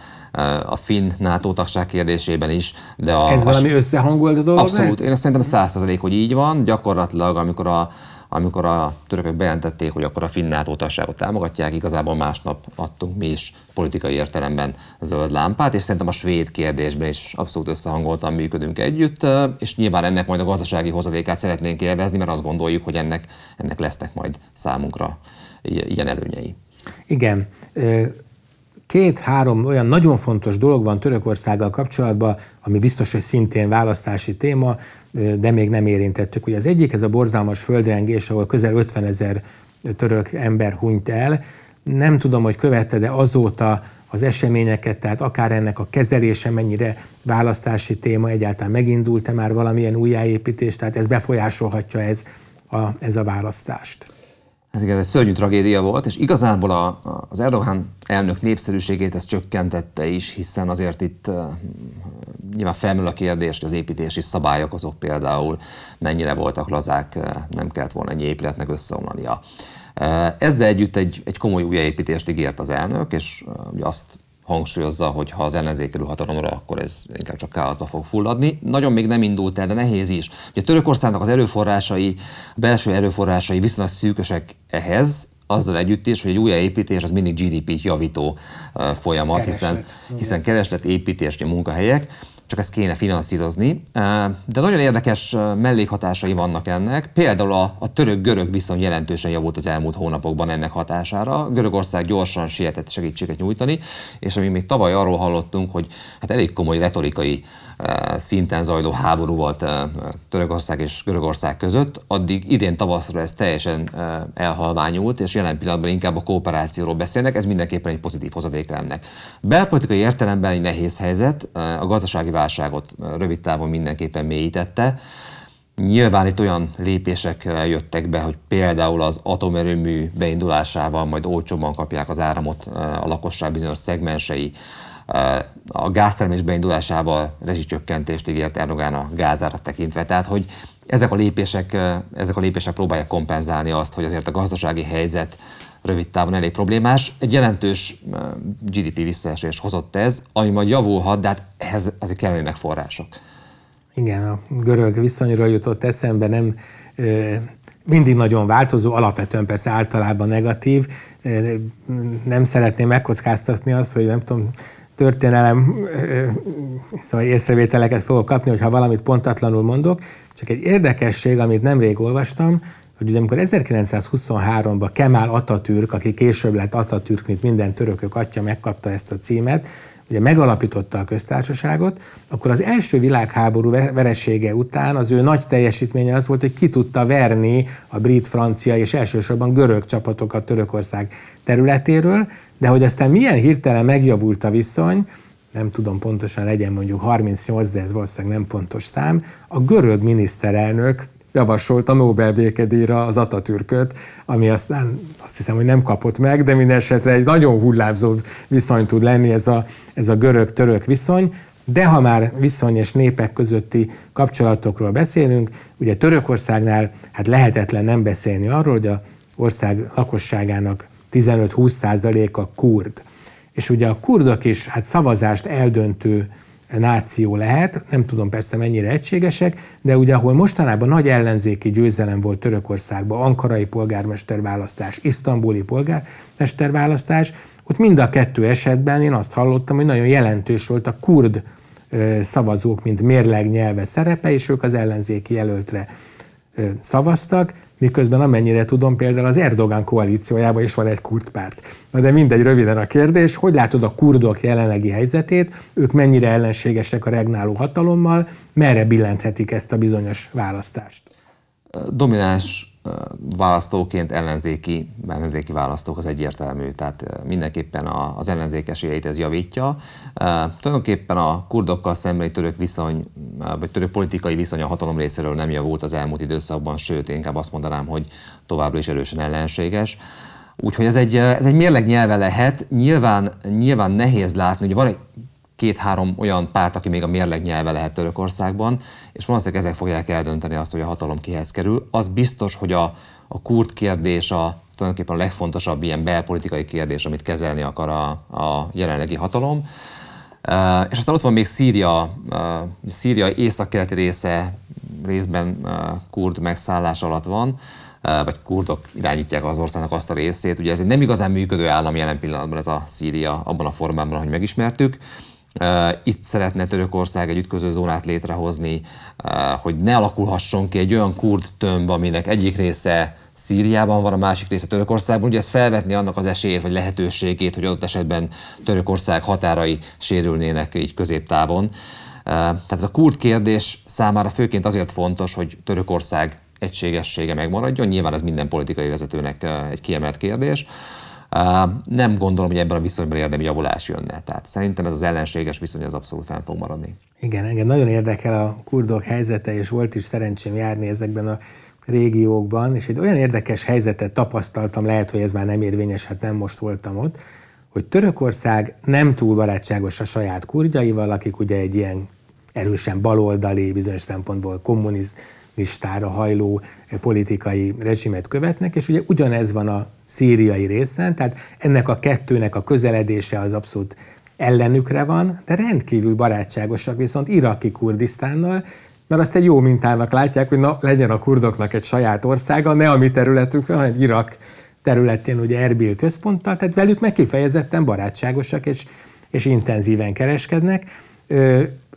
a finn NATO tagság kérdésében is. De a, ez valami összehangolt dolog? Abszolút. Én azt szerintem százszerzalék, hogy így van. Gyakorlatilag, amikor a, amikor a törökök bejelentették, hogy akkor a finn NATO tagságot támogatják, igazából másnap adtunk mi is politikai értelemben zöld lámpát, és szerintem a svéd kérdésben is abszolút összehangoltan működünk együtt, és nyilván ennek majd a gazdasági hozadékát szeretnénk élvezni, mert azt gondoljuk, hogy ennek, ennek lesznek majd számunkra ilyen előnyei. Igen két-három olyan nagyon fontos dolog van Törökországgal kapcsolatban, ami biztos, hogy szintén választási téma, de még nem érintettük. Ugye az egyik, ez a borzalmas földrengés, ahol közel 50 ezer török ember hunyt el. Nem tudom, hogy követte, de azóta az eseményeket, tehát akár ennek a kezelése mennyire választási téma, egyáltalán megindult-e már valamilyen újjáépítés, tehát ez befolyásolhatja ez a, ez a választást. Hát igen, ez egy szörnyű tragédia volt, és igazából a, az Erdogan elnök népszerűségét ez csökkentette is, hiszen azért itt nyilván felmerül a kérdés, hogy az építési szabályok azok például mennyire voltak lazák, nem kellett volna egy épületnek összeomlania. Ezzel együtt egy, egy komoly újjáépítést ígért az elnök, és uh, azt hangsúlyozza, hogy ha az ellenzék kerül hatalomra, akkor ez inkább csak káoszba fog fulladni. Nagyon még nem indult el, de nehéz is. Ugye Törökországnak az erőforrásai, belső erőforrásai viszonylag szűkösek ehhez, azzal együtt is, hogy egy újjáépítés az mindig GDP-t javító folyamat, hiszen, hiszen kereslet, építés, munkahelyek csak ezt kéne finanszírozni. De nagyon érdekes mellékhatásai vannak ennek. Például a, a török-görög viszony jelentősen javult az elmúlt hónapokban ennek hatására. Görögország gyorsan sietett segítséget nyújtani, és ami még tavaly arról hallottunk, hogy hát elég komoly retorikai szinten zajló háború volt Törökország és Görögország között, addig idén tavaszra ez teljesen elhalványult, és jelen pillanatban inkább a kooperációról beszélnek, ez mindenképpen egy pozitív hozadék ennek. Belpolitikai értelemben egy nehéz helyzet, a gazdasági válságot rövid távon mindenképpen mélyítette, Nyilván itt olyan lépések jöttek be, hogy például az atomerőmű beindulásával majd olcsóban kapják az áramot a lakosság bizonyos szegmensei, a gáztermés beindulásával rezsicsökkentést ígért Erdogán a gázárat tekintve. Tehát, hogy ezek a lépések, ezek a lépések próbálják kompenzálni azt, hogy azért a gazdasági helyzet rövid távon elég problémás. Egy jelentős GDP visszaesést hozott ez, ami majd javulhat, de hát ehhez azért kellenének források. Igen, a görög viszonyról jutott eszembe, nem mindig nagyon változó, alapvetően persze általában negatív. Nem szeretném megkockáztatni azt, hogy nem tudom, történelem szóval észrevételeket fogok kapni, hogyha valamit pontatlanul mondok. Csak egy érdekesség, amit nemrég olvastam, hogy ugye amikor 1923-ban Kemal Atatürk, aki később lett Atatürk, mint minden törökök atya, megkapta ezt a címet, ugye megalapította a köztársaságot, akkor az első világháború veresége után az ő nagy teljesítménye az volt, hogy ki tudta verni a brit, francia és elsősorban görög csapatokat Törökország területéről, de hogy aztán milyen hirtelen megjavult a viszony, nem tudom pontosan legyen mondjuk 38, de ez valószínűleg nem pontos szám, a görög miniszterelnök javasolt a Nobel békedíjra az Atatürköt, ami aztán azt hiszem, hogy nem kapott meg, de minden esetre egy nagyon hullámzó viszony tud lenni ez a, ez a görög-török viszony. De ha már viszony és népek közötti kapcsolatokról beszélünk, ugye Törökországnál hát lehetetlen nem beszélni arról, hogy a ország lakosságának 15-20 a kurd. És ugye a kurdok is hát szavazást eldöntő náció lehet, nem tudom persze mennyire egységesek, de ugye ahol mostanában nagy ellenzéki győzelem volt Törökországban, ankarai polgármesterválasztás, isztambuli polgármesterválasztás, ott mind a kettő esetben én azt hallottam, hogy nagyon jelentős volt a kurd szavazók, mint mérleg nyelve szerepe, és ők az ellenzéki jelöltre szavaztak, miközben amennyire tudom, például az Erdogan koalíciójában is van egy kurd párt. Na de mindegy, röviden a kérdés, hogy látod a kurdok jelenlegi helyzetét, ők mennyire ellenségesek a regnáló hatalommal, merre billenthetik ezt a bizonyos választást? Domináns választóként ellenzéki, ellenzéki választók az egyértelmű, tehát mindenképpen az ellenzék esélyeit ez javítja. Tulajdonképpen a kurdokkal szembeni török viszony, vagy török politikai viszony a hatalom részéről nem javult az elmúlt időszakban, sőt, inkább azt mondanám, hogy továbbra is erősen ellenséges. Úgyhogy ez egy, ez egy mérleg nyelve lehet. Nyilván, nyilván nehéz látni, hogy van egy két-három olyan párt, aki még a mérleg nyelve lehet Törökországban, és valószínűleg ezek fogják eldönteni azt, hogy a hatalom kihez kerül. Az biztos, hogy a, a kurd kérdés a tulajdonképpen a legfontosabb ilyen belpolitikai kérdés, amit kezelni akar a, a jelenlegi hatalom. Uh, és aztán ott van még Szíria, uh, Szíria északkeleti része részben uh, kurd megszállás alatt van, vagy kurdok irányítják az országnak azt a részét. Ugye ez egy nem igazán működő állam jelen pillanatban ez a Szíria abban a formában, ahogy megismertük. Itt szeretne Törökország egy ütköző zónát létrehozni, hogy ne alakulhasson ki egy olyan kurd tömb, aminek egyik része Szíriában van, a másik része Törökországban. Ugye ez felvetni annak az esélyét vagy lehetőségét, hogy adott esetben Törökország határai sérülnének így középtávon. Tehát ez a kurd kérdés számára főként azért fontos, hogy Törökország egységessége megmaradjon. Nyilván ez minden politikai vezetőnek egy kiemelt kérdés. Nem gondolom, hogy ebben a viszonyban érdemi javulás jönne. Tehát szerintem ez az ellenséges viszony az abszolút fenn fog maradni. Igen, engem nagyon érdekel a kurdok helyzete, és volt is szerencsém járni ezekben a régiókban, és egy olyan érdekes helyzetet tapasztaltam, lehet, hogy ez már nem érvényes, hát nem most voltam ott, hogy Törökország nem túl barátságos a saját kurdjaival, akik ugye egy ilyen erősen baloldali, bizonyos szempontból kommunistára hajló politikai rezsimet követnek, és ugye ugyanez van a szíriai részen, tehát ennek a kettőnek a közeledése az abszolút ellenükre van, de rendkívül barátságosak viszont iraki Kurdisztánnal, mert azt egy jó mintának látják, hogy na, legyen a kurdoknak egy saját országa, ne a mi területünkön, hanem Irak területén, ugye Erbil központtal, tehát velük meg kifejezetten barátságosak és, és intenzíven kereskednek.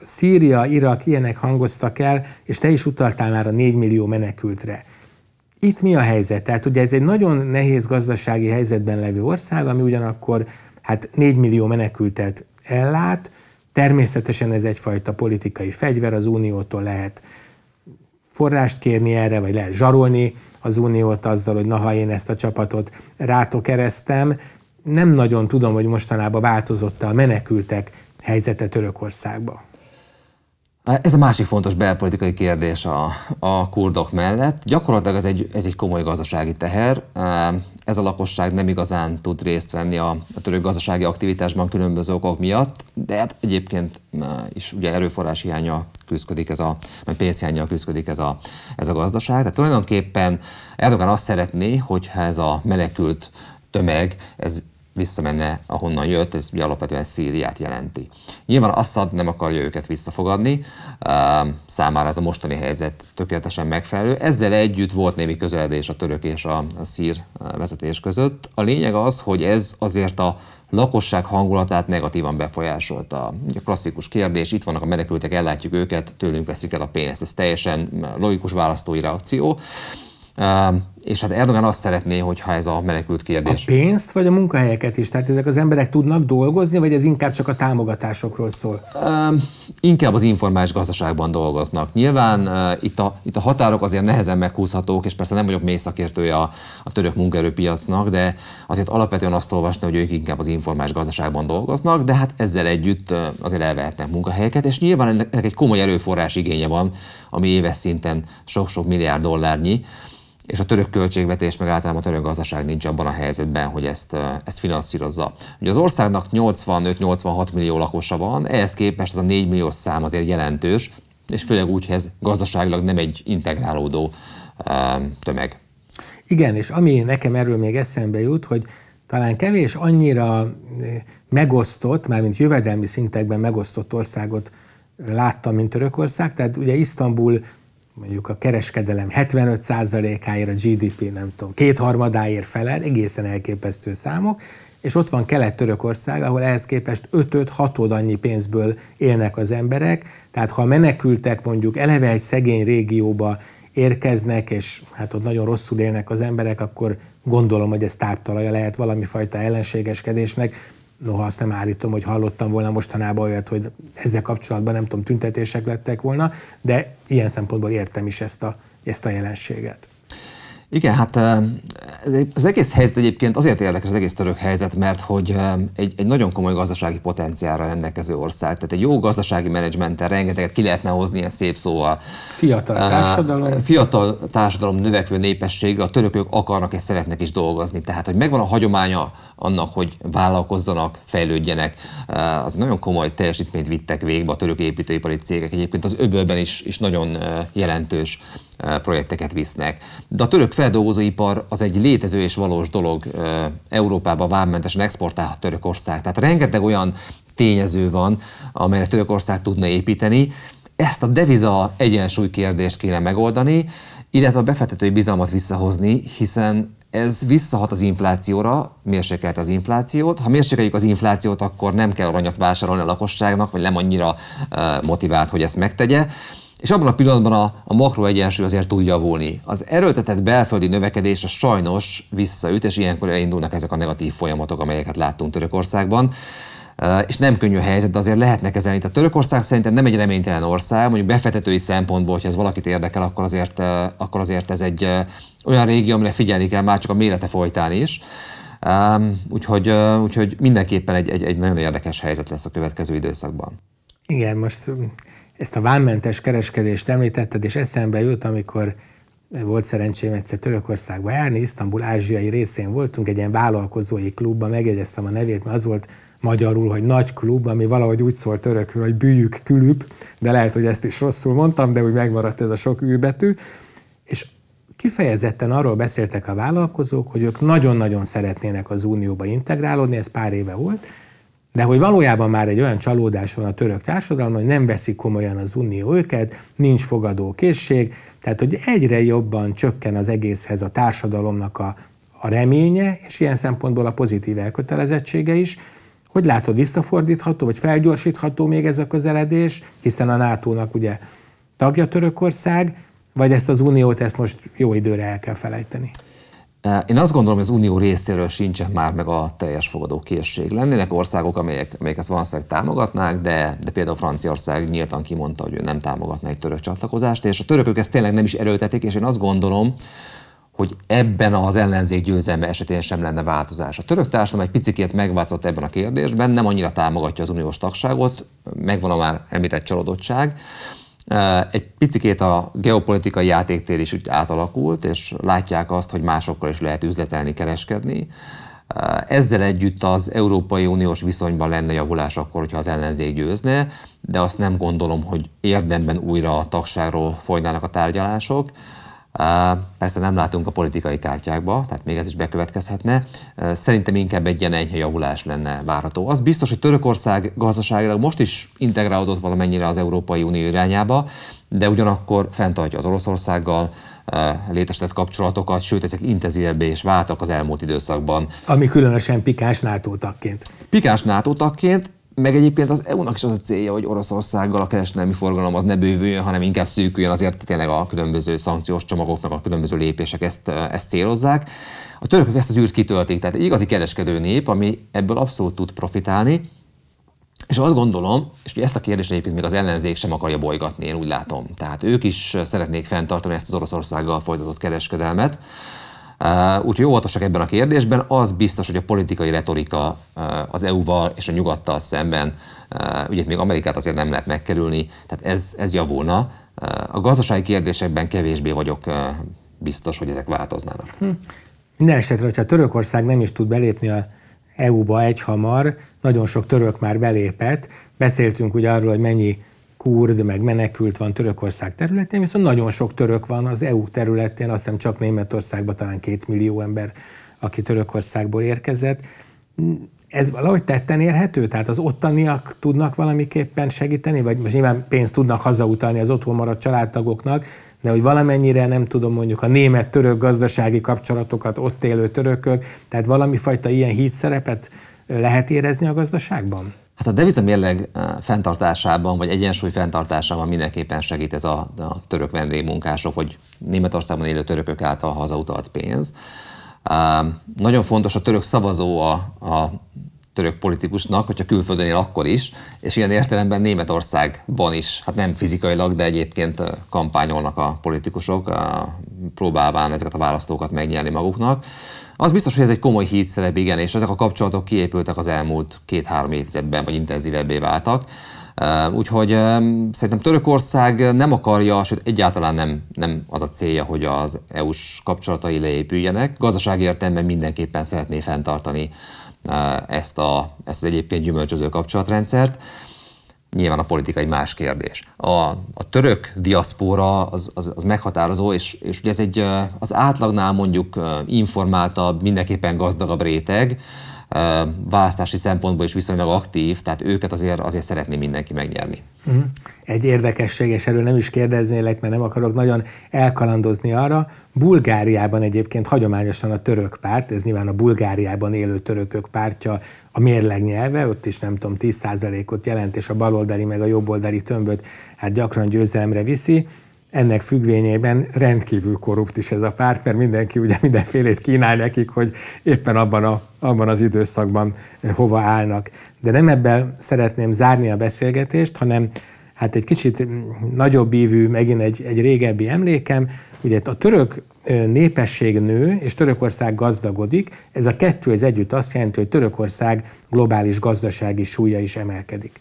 Szíria, Irak ilyenek hangoztak el, és te is utaltál már a 4 millió menekültre. Itt mi a helyzet? Tehát ugye ez egy nagyon nehéz gazdasági helyzetben levő ország, ami ugyanakkor hát 4 millió menekültet ellát, természetesen ez egyfajta politikai fegyver, az uniótól lehet forrást kérni erre, vagy lehet zsarolni az uniót azzal, hogy na, ha én ezt a csapatot rátok keresztem. Nem nagyon tudom, hogy mostanában változott a menekültek helyzete Törökországba. Ez a másik fontos belpolitikai kérdés a, a kurdok mellett. Gyakorlatilag ez egy, ez egy komoly gazdasági teher. ez a lakosság nem igazán tud részt venni a, a török gazdasági aktivitásban különböző okok miatt, de hát egyébként is ugye erőforrás hiánya küzdik ez a, vagy pénzhiánya küzdik ez a, ez a gazdaság. Tehát tulajdonképpen Erdogan azt szeretné, hogyha ez a menekült tömeg, ez visszamenne, ahonnan jött, ez alapvetően Szíriát jelenti. Nyilván Assad nem akarja őket visszafogadni, számára ez a mostani helyzet tökéletesen megfelelő. Ezzel együtt volt némi közeledés a török és a szír vezetés között. A lényeg az, hogy ez azért a lakosság hangulatát negatívan befolyásolta. A klasszikus kérdés, itt vannak a menekültek, ellátjuk őket, tőlünk veszik el a pénzt. Ez teljesen logikus választói reakció. És hát Erdogan azt szeretné, hogyha ez a menekült kérdés. A pénzt, vagy a munkahelyeket is? Tehát ezek az emberek tudnak dolgozni, vagy ez inkább csak a támogatásokról szól? Uh, inkább az informális gazdaságban dolgoznak. Nyilván uh, itt, a, itt a határok azért nehezen meghúzhatók, és persze nem vagyok mély szakértője a, a török munkaerőpiacnak, de azért alapvetően azt olvasni, hogy ők inkább az informális gazdaságban dolgoznak, de hát ezzel együtt azért elvehetnek munkahelyeket, és nyilván ennek egy komoly erőforrás igénye van, ami éves szinten sok-sok milliárd dollárnyi és a török költségvetés, meg általában a török gazdaság nincs abban a helyzetben, hogy ezt, ezt finanszírozza. Ugye az országnak 85-86 millió lakosa van, ehhez képest ez a 4 millió szám azért jelentős, és főleg úgy, hogy ez gazdaságilag nem egy integrálódó tömeg. Igen, és ami nekem erről még eszembe jut, hogy talán kevés annyira megosztott, mármint jövedelmi szintekben megosztott országot láttam, mint Törökország. Tehát ugye Isztambul mondjuk a kereskedelem 75%-áért a GDP, nem tudom, kétharmadáért felel, egészen elképesztő számok, és ott van Kelet-Törökország, ahol ehhez képest 5 6 annyi pénzből élnek az emberek, tehát ha menekültek mondjuk eleve egy szegény régióba érkeznek, és hát ott nagyon rosszul élnek az emberek, akkor gondolom, hogy ez táptalaja lehet valami fajta ellenségeskedésnek, noha azt nem állítom, hogy hallottam volna mostanában olyat, hogy ezzel kapcsolatban nem tudom, tüntetések lettek volna, de ilyen szempontból értem is ezt a, ezt a jelenséget. Igen, hát az egész helyzet egyébként azért érdekes az egész török helyzet, mert hogy egy, egy nagyon komoly gazdasági potenciálra rendelkező ország, tehát egy jó gazdasági menedzsmenttel rengeteget ki lehetne hozni ilyen szép szóval. Fiatal társadalom. Fiatal társadalom, növekvő népességre a törökök akarnak és szeretnek is dolgozni. Tehát, hogy megvan a hagyománya annak, hogy vállalkozzanak, fejlődjenek, az nagyon komoly teljesítményt vittek végbe a török építőipari cégek. Egyébként az öbölben is, is nagyon jelentős projekteket visznek. De a török feldolgozóipar az egy létező és valós dolog. Európába vámmentesen exportálhat Törökország. Tehát rengeteg olyan tényező van, amelyre Törökország tudna építeni. Ezt a deviza egyensúly kérdést kéne megoldani, illetve a befektetői bizalmat visszahozni, hiszen ez visszahat az inflációra, mérsékelt az inflációt. Ha mérsékeljük az inflációt, akkor nem kell aranyat vásárolni a lakosságnak, vagy nem annyira motivált, hogy ezt megtegye és abban a pillanatban a, a makro egyensúly azért tud javulni. Az erőltetett belföldi növekedés a sajnos visszaüt, és ilyenkor elindulnak ezek a negatív folyamatok, amelyeket láttunk Törökországban. És nem könnyű a helyzet, de azért lehetnek kezelni. Tehát Törökország szerintem nem egy reménytelen ország, mondjuk befektetői szempontból, hogyha ez valakit érdekel, akkor azért, akkor azért ez egy olyan régió, amire figyelni kell már csak a mérete folytán is. úgyhogy, úgyhogy mindenképpen egy, egy, egy nagyon érdekes helyzet lesz a következő időszakban. Igen, most ezt a vámmentes kereskedést említetted, és eszembe jut, amikor volt szerencsém egyszer Törökországba járni, Isztambul ázsiai részén voltunk, egy ilyen vállalkozói klubban, megjegyeztem a nevét, mert az volt magyarul, hogy nagy klub, ami valahogy úgy szólt törökül, hogy bűjük külüp, de lehet, hogy ezt is rosszul mondtam, de úgy megmaradt ez a sok űbetű. És kifejezetten arról beszéltek a vállalkozók, hogy ők nagyon-nagyon szeretnének az unióba integrálódni, ez pár éve volt, de hogy valójában már egy olyan csalódás van a török társadalomban, hogy nem veszik komolyan az unió őket, nincs fogadó készség, tehát hogy egyre jobban csökken az egészhez a társadalomnak a, a reménye, és ilyen szempontból a pozitív elkötelezettsége is. Hogy látod, visszafordítható, vagy felgyorsítható még ez a közeledés, hiszen a NATO-nak ugye tagja Törökország, vagy ezt az uniót, ezt most jó időre el kell felejteni? Én azt gondolom, hogy az unió részéről sincsen már meg a teljes fogadó készség. Lennének országok, amelyek, amelyek ezt valószínűleg támogatnák, de, de például Franciaország nyíltan kimondta, hogy ő nem támogatná egy török csatlakozást, és a törökök ezt tényleg nem is erőltetik, és én azt gondolom, hogy ebben az ellenzék győzelme esetén sem lenne változás. A török társadalom egy picit megváltozott ebben a kérdésben, nem annyira támogatja az uniós tagságot, megvan a már említett csalódottság, Egy picikét a geopolitikai játéktér is úgy átalakult, és látják azt, hogy másokkal is lehet üzletelni, kereskedni. Ezzel együtt az Európai Uniós viszonyban lenne javulás akkor, hogyha az ellenzék győzne, de azt nem gondolom, hogy érdemben újra a tagságról folynának a tárgyalások. Persze nem látunk a politikai kártyákba, tehát még ez is bekövetkezhetne. Szerintem inkább egy ilyen enyhe javulás lenne várható. Az biztos, hogy Törökország gazdaságilag most is integrálódott valamennyire az Európai Unió irányába, de ugyanakkor fenntartja az Oroszországgal létesített kapcsolatokat, sőt, ezek intenzívebbé és váltak az elmúlt időszakban. Ami különösen pikáns NATO tagként. Pikáns NATO tagként, meg egyébként az EU-nak is az a célja, hogy Oroszországgal a kereskedelmi forgalom az ne bővüljön, hanem inkább szűküljön, azért tényleg a különböző szankciós csomagok, meg a különböző lépések ezt, ezt célozzák. A törökök ezt az űrt kitöltik, tehát egy igazi kereskedő nép, ami ebből abszolút tud profitálni. És azt gondolom, és ezt a kérdést egyébként még az ellenzék sem akarja bolygatni, én úgy látom. Tehát ők is szeretnék fenntartani ezt az Oroszországgal folytatott kereskedelmet. Úgyhogy óvatosak ebben a kérdésben. Az biztos, hogy a politikai retorika az EU-val és a nyugattal szemben, ugye még Amerikát azért nem lehet megkerülni, tehát ez, ez javulna. A gazdasági kérdésekben kevésbé vagyok biztos, hogy ezek változnának. Hm. Minden esetre, hogyha Törökország nem is tud belépni a EU-ba egyhamar, nagyon sok török már belépett. Beszéltünk ugye arról, hogy mennyi kurd, meg menekült van Törökország területén, viszont nagyon sok török van az EU területén, azt hiszem csak Németországban talán két millió ember, aki Törökországból érkezett. Ez valahogy tetten érhető? Tehát az ottaniak tudnak valamiképpen segíteni, vagy most nyilván pénzt tudnak hazautalni az otthon maradt családtagoknak, de hogy valamennyire nem tudom mondjuk a német-török gazdasági kapcsolatokat ott élő törökök, tehát valami fajta ilyen híd szerepet lehet érezni a gazdaságban? Hát a deviza mérleg fenntartásában, vagy egyensúly fenntartásában mindenképpen segít ez a, a török vendégmunkások, vagy Németországban élő törökök által hazautalt pénz. Uh, nagyon fontos a török szavazó a, a török politikusnak, hogyha külföldön él akkor is, és ilyen értelemben Németországban is, hát nem fizikailag, de egyébként kampányolnak a politikusok, próbálván ezeket a választókat megnyerni maguknak. Az biztos, hogy ez egy komoly hídszerep, igen, és ezek a kapcsolatok kiépültek az elmúlt két-három évtizedben, vagy intenzívebbé váltak. Úgyhogy szerintem Törökország nem akarja, sőt egyáltalán nem, nem az a célja, hogy az EU-s kapcsolatai leépüljenek. Gazdasági értelemben mindenképpen szeretné fenntartani ezt, a, ezt az egyébként gyümölcsöző kapcsolatrendszert. Nyilván a politika egy más kérdés. A, a török diaszpóra az, az, az meghatározó, és, és ugye ez egy az átlagnál mondjuk informáltabb, mindenképpen gazdagabb réteg, választási szempontból is viszonylag aktív, tehát őket azért, azért szeretné mindenki megnyerni. Mhm. Egy érdekesség, és erről nem is kérdeznélek, mert nem akarok nagyon elkalandozni arra. Bulgáriában egyébként hagyományosan a török párt, ez nyilván a Bulgáriában élő törökök pártja a mérleg nyelve, ott is nem tudom, 10%-ot jelent, és a baloldali meg a jobboldali tömböt hát gyakran győzelemre viszi ennek függvényében rendkívül korrupt is ez a párt, mert mindenki ugye mindenfélét kínál nekik, hogy éppen abban, a, abban az időszakban hova állnak. De nem ebben szeretném zárni a beszélgetést, hanem hát egy kicsit nagyobb ívű, megint egy, egy régebbi emlékem, ugye a török népesség nő, és Törökország gazdagodik, ez a kettő ez együtt azt jelenti, hogy Törökország globális gazdasági súlya is emelkedik.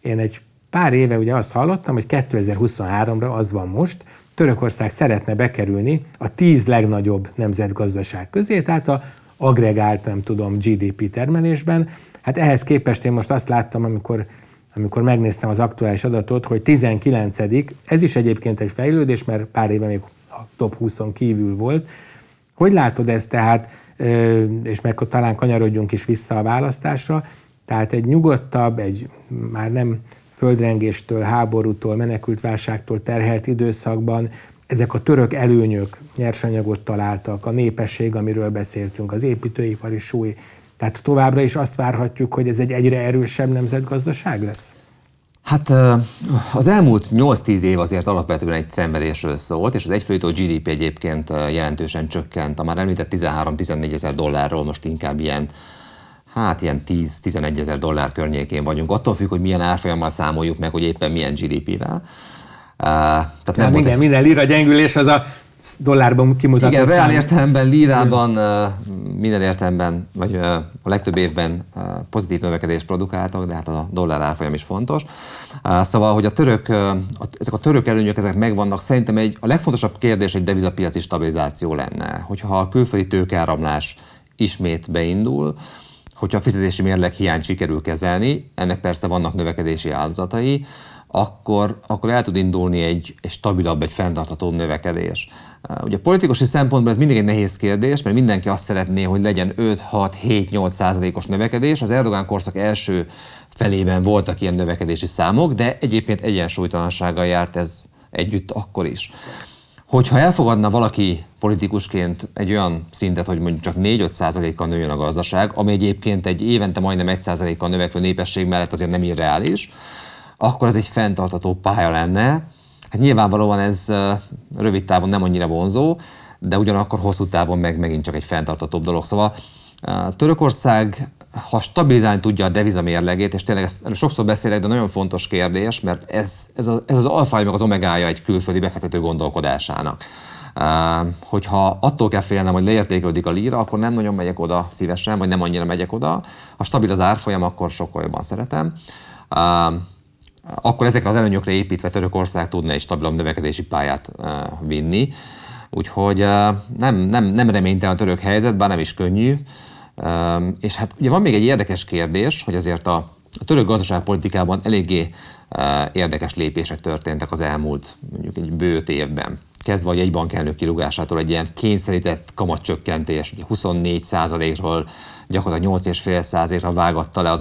Én egy Pár éve ugye azt hallottam, hogy 2023-ra az van most, Törökország szeretne bekerülni a tíz legnagyobb nemzetgazdaság közé, tehát a agregált, nem tudom, GDP termelésben. Hát ehhez képest én most azt láttam, amikor, amikor megnéztem az aktuális adatot, hogy 19 ez is egyébként egy fejlődés, mert pár éve még a top 20-on kívül volt. Hogy látod ezt tehát, és meg talán kanyarodjunk is vissza a választásra, tehát egy nyugodtabb, egy már nem földrengéstől, háborútól, menekültválságtól terhelt időszakban ezek a török előnyök nyersanyagot találtak, a népesség, amiről beszéltünk, az építőipari súly. Tehát továbbra is azt várhatjuk, hogy ez egy egyre erősebb nemzetgazdaság lesz? Hát az elmúlt 8-10 év azért alapvetően egy szenvedésről szólt, és az egyfőjutó GDP egyébként jelentősen csökkent. A már említett 13-14 ezer dollárról most inkább ilyen hát ilyen 10-11 ezer dollár környékén vagyunk. Attól függ, hogy milyen árfolyammal számoljuk meg, hogy éppen milyen GDP-vel. Uh, tehát nem igen, egy... minden lira gyengülés az a dollárban kimutatott Igen, reál értelemben, lírában, minden értelemben, vagy a legtöbb évben pozitív növekedést produkáltak, de hát a dollár árfolyam is fontos. Szóval, hogy a török, ezek a török előnyök ezek megvannak, szerintem egy, a legfontosabb kérdés egy devizapiaci stabilizáció lenne, hogyha a külföldi tőkeáramlás ismét beindul, hogyha a fizetési mérleg hiányt sikerül kezelni, ennek persze vannak növekedési áldozatai, akkor, akkor el tud indulni egy, egy stabilabb, egy fenntarthatóbb növekedés. Ugye politikusi szempontból ez mindig egy nehéz kérdés, mert mindenki azt szeretné, hogy legyen 5-6-7-8 százalékos növekedés. Az Erdogán korszak első felében voltak ilyen növekedési számok, de egyébként egyensúlytalansággal járt ez együtt akkor is. Hogyha elfogadna valaki politikusként egy olyan szintet, hogy mondjuk csak 4-5 százalékkal nőjön a gazdaság, ami egyébként egy évente majdnem 1 százalékkal növekvő népesség mellett azért nem irreális, akkor ez egy fenntartató pálya lenne. Hát nyilvánvalóan ez rövid távon nem annyira vonzó, de ugyanakkor hosszú távon meg megint csak egy fenntartatóbb dolog. Szóval Törökország, ha stabilizálni tudja a deviza mérlegét, és tényleg ezt sokszor beszélek, de nagyon fontos kérdés, mert ez, ez, a, ez az alfája meg az omegája egy külföldi befektető gondolkodásának. Uh, hogyha attól kell félnem, hogy leértékelődik a líra, akkor nem nagyon megyek oda szívesen, vagy nem annyira megyek oda. Ha stabil az árfolyam, akkor sokkal jobban szeretem. Uh, akkor ezekre az előnyökre építve Törökország tudna egy stabilabb növekedési pályát uh, vinni. Úgyhogy nem, nem, nem reménytelen a török helyzet, bár nem is könnyű. És hát ugye van még egy érdekes kérdés, hogy azért a, a török gazdaságpolitikában eléggé érdekes lépések történtek az elmúlt mondjuk egy bő évben kezdve a jegybankelnök kirúgásától egy ilyen kényszerített kamatcsökkentés, 24% ról gyakorlatilag 8,5 ra vágatta le az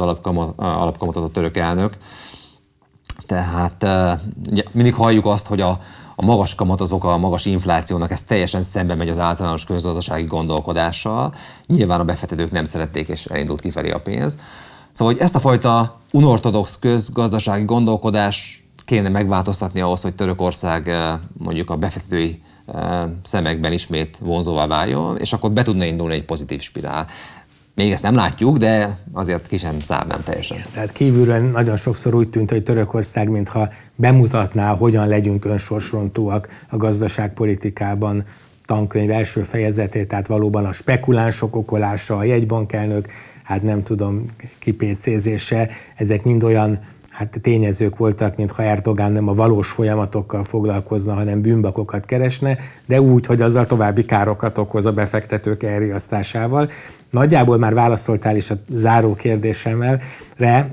alapkamatot a török elnök. Tehát ugye, mindig halljuk azt, hogy a, a magas kamat az oka a magas inflációnak, ez teljesen szembe megy az általános közgazdasági gondolkodással. Nyilván a befektetők nem szerették, és elindult kifelé a pénz. Szóval, hogy ezt a fajta unortodox közgazdasági gondolkodás kéne megváltoztatni ahhoz, hogy Törökország mondjuk a befektetői szemekben ismét vonzóvá váljon, és akkor be tudna indulni egy pozitív spirál. Még ezt nem látjuk, de azért ki sem zárnám teljesen. Tehát kívülről nagyon sokszor úgy tűnt, hogy Törökország, mintha bemutatná, hogyan legyünk önsorsrontóak a gazdaságpolitikában, tankönyv első fejezetét, tehát valóban a spekulánsok okolása, a jegybankelnök, hát nem tudom, kipécézése, ezek mind olyan hát tényezők voltak, mintha Erdogán nem a valós folyamatokkal foglalkozna, hanem bűnbakokat keresne, de úgy, hogy azzal további károkat okoz a befektetők elriasztásával. Nagyjából már válaszoltál is a záró kérdésemmel,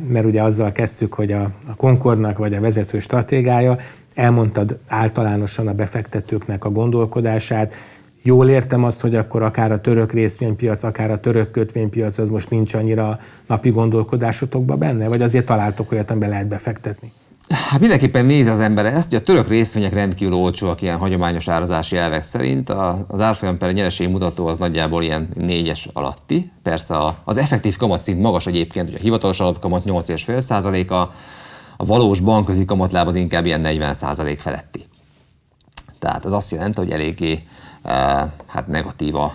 mert ugye azzal kezdtük, hogy a, a Concordnak vagy a vezető stratégája, elmondtad általánosan a befektetőknek a gondolkodását, Jól értem azt, hogy akkor akár a török részvénypiac, akár a török kötvénypiac az most nincs annyira napi gondolkodásotokba benne? Vagy azért találtok olyat, amiben lehet befektetni? Hát mindenképpen néz az ember ezt, hogy a török részvények rendkívül olcsóak ilyen hagyományos árazási elvek szerint. Az árfolyam per nyereség mutató az nagyjából ilyen négyes alatti. Persze az effektív kamatszint magas egyébként, hogy a hivatalos alapkamat 8,5 a a valós bankközi kamatláb az inkább ilyen 40% feletti. Tehát ez azt jelenti, hogy eléggé hát negatív a,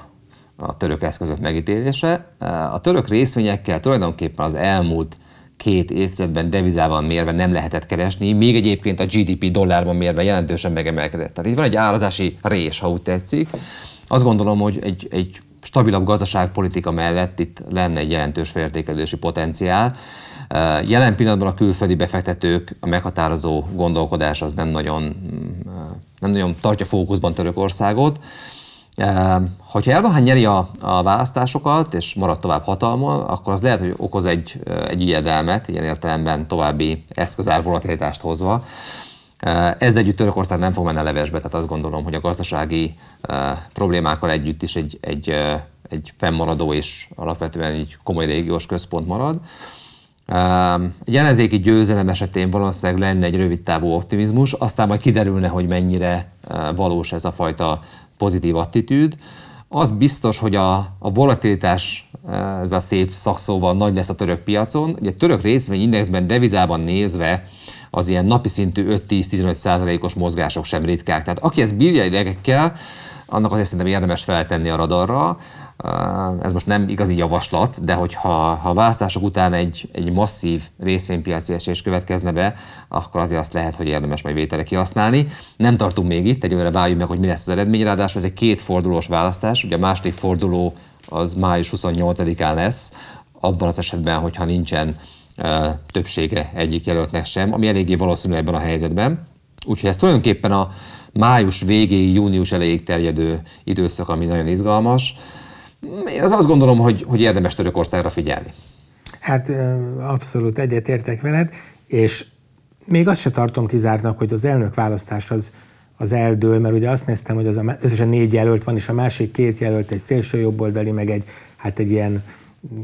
török eszközök megítélése. A török részvényekkel tulajdonképpen az elmúlt két évtizedben devizával mérve nem lehetett keresni, még egyébként a GDP dollárban mérve jelentősen megemelkedett. Tehát itt van egy árazási rés, ha úgy tetszik. Azt gondolom, hogy egy, egy stabilabb gazdaságpolitika mellett itt lenne egy jelentős felértékelési potenciál. Jelen pillanatban a külföldi befektetők, a meghatározó gondolkodás az nem nagyon, nem nagyon tartja fókuszban Törökországot. Hogyha Erdogan nyeri a, a választásokat, és marad tovább hatalmon, akkor az lehet, hogy okoz egy, egy ijedelmet, ilyen értelemben további eszközár volatilitást hozva. Ez együtt Törökország nem fog menni a levesbe, tehát azt gondolom, hogy a gazdasági problémákkal együtt is egy, egy, egy fennmaradó és alapvetően egy komoly régiós központ marad. Egy ellenzéki győzelem esetén valószínűleg lenne egy rövid távú optimizmus, aztán majd kiderülne, hogy mennyire valós ez a fajta pozitív attitűd. Az biztos, hogy a, a volatilitás, ez a szép szakszóval nagy lesz a török piacon. Ugye a török részvényindexben devizában nézve az ilyen napi szintű 5-10-15 százalékos mozgások sem ritkák. Tehát aki ezt bírja idegekkel, annak azért szerintem érdemes feltenni a radarra. Ez most nem igazi javaslat, de hogyha ha a választások után egy, egy masszív részvénypiaci esés következne be, akkor azért azt lehet, hogy érdemes majd vétele kihasználni. Nem tartunk még itt, egyelőre várjuk meg, hogy mi lesz az eredmény, ráadásul ez egy két fordulós választás, ugye a második forduló az május 28-án lesz, abban az esetben, hogyha nincsen többsége egyik jelöltnek sem, ami eléggé valószínű ebben a helyzetben. Úgyhogy ez tulajdonképpen a május végéig, június elejéig terjedő időszak, ami nagyon izgalmas. Én az azt gondolom, hogy, hogy érdemes Törökországra figyelni. Hát abszolút egyetértek veled, és még azt se tartom kizártnak, hogy az elnök választás az, az eldől, mert ugye azt néztem, hogy az a, összesen négy jelölt van, és a másik két jelölt egy szélső jobboldali, meg egy, hát egy ilyen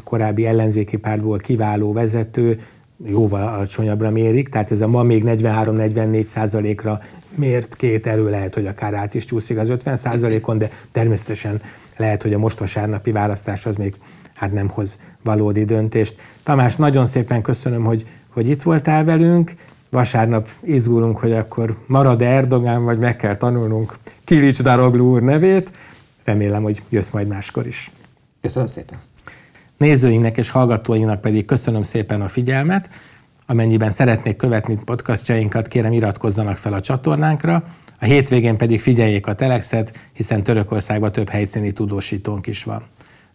korábbi ellenzéki pártból kiváló vezető, jóval alacsonyabbra mérik, tehát ez a ma még 43-44 százalékra mért két elő lehet, hogy akár át is csúszik az 50 százalékon, de természetesen lehet, hogy a most vasárnapi választás az még hát nem hoz valódi döntést. Tamás, nagyon szépen köszönöm, hogy, hogy itt voltál velünk. Vasárnap izgulunk, hogy akkor marad Erdogán, vagy meg kell tanulnunk Kilics Daroglu úr nevét. Remélem, hogy jössz majd máskor is. Köszönöm szépen. Nézőinknek és hallgatóinknak pedig köszönöm szépen a figyelmet. Amennyiben szeretnék követni podcastjainkat, kérem iratkozzanak fel a csatornánkra. A hétvégén pedig figyeljék a Telexet, hiszen Törökországban több helyszíni tudósítónk is van.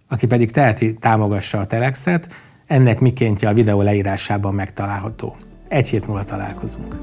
Aki pedig teheti, támogassa a Telexet, ennek mikéntje a videó leírásában megtalálható. Egy hét múlva találkozunk.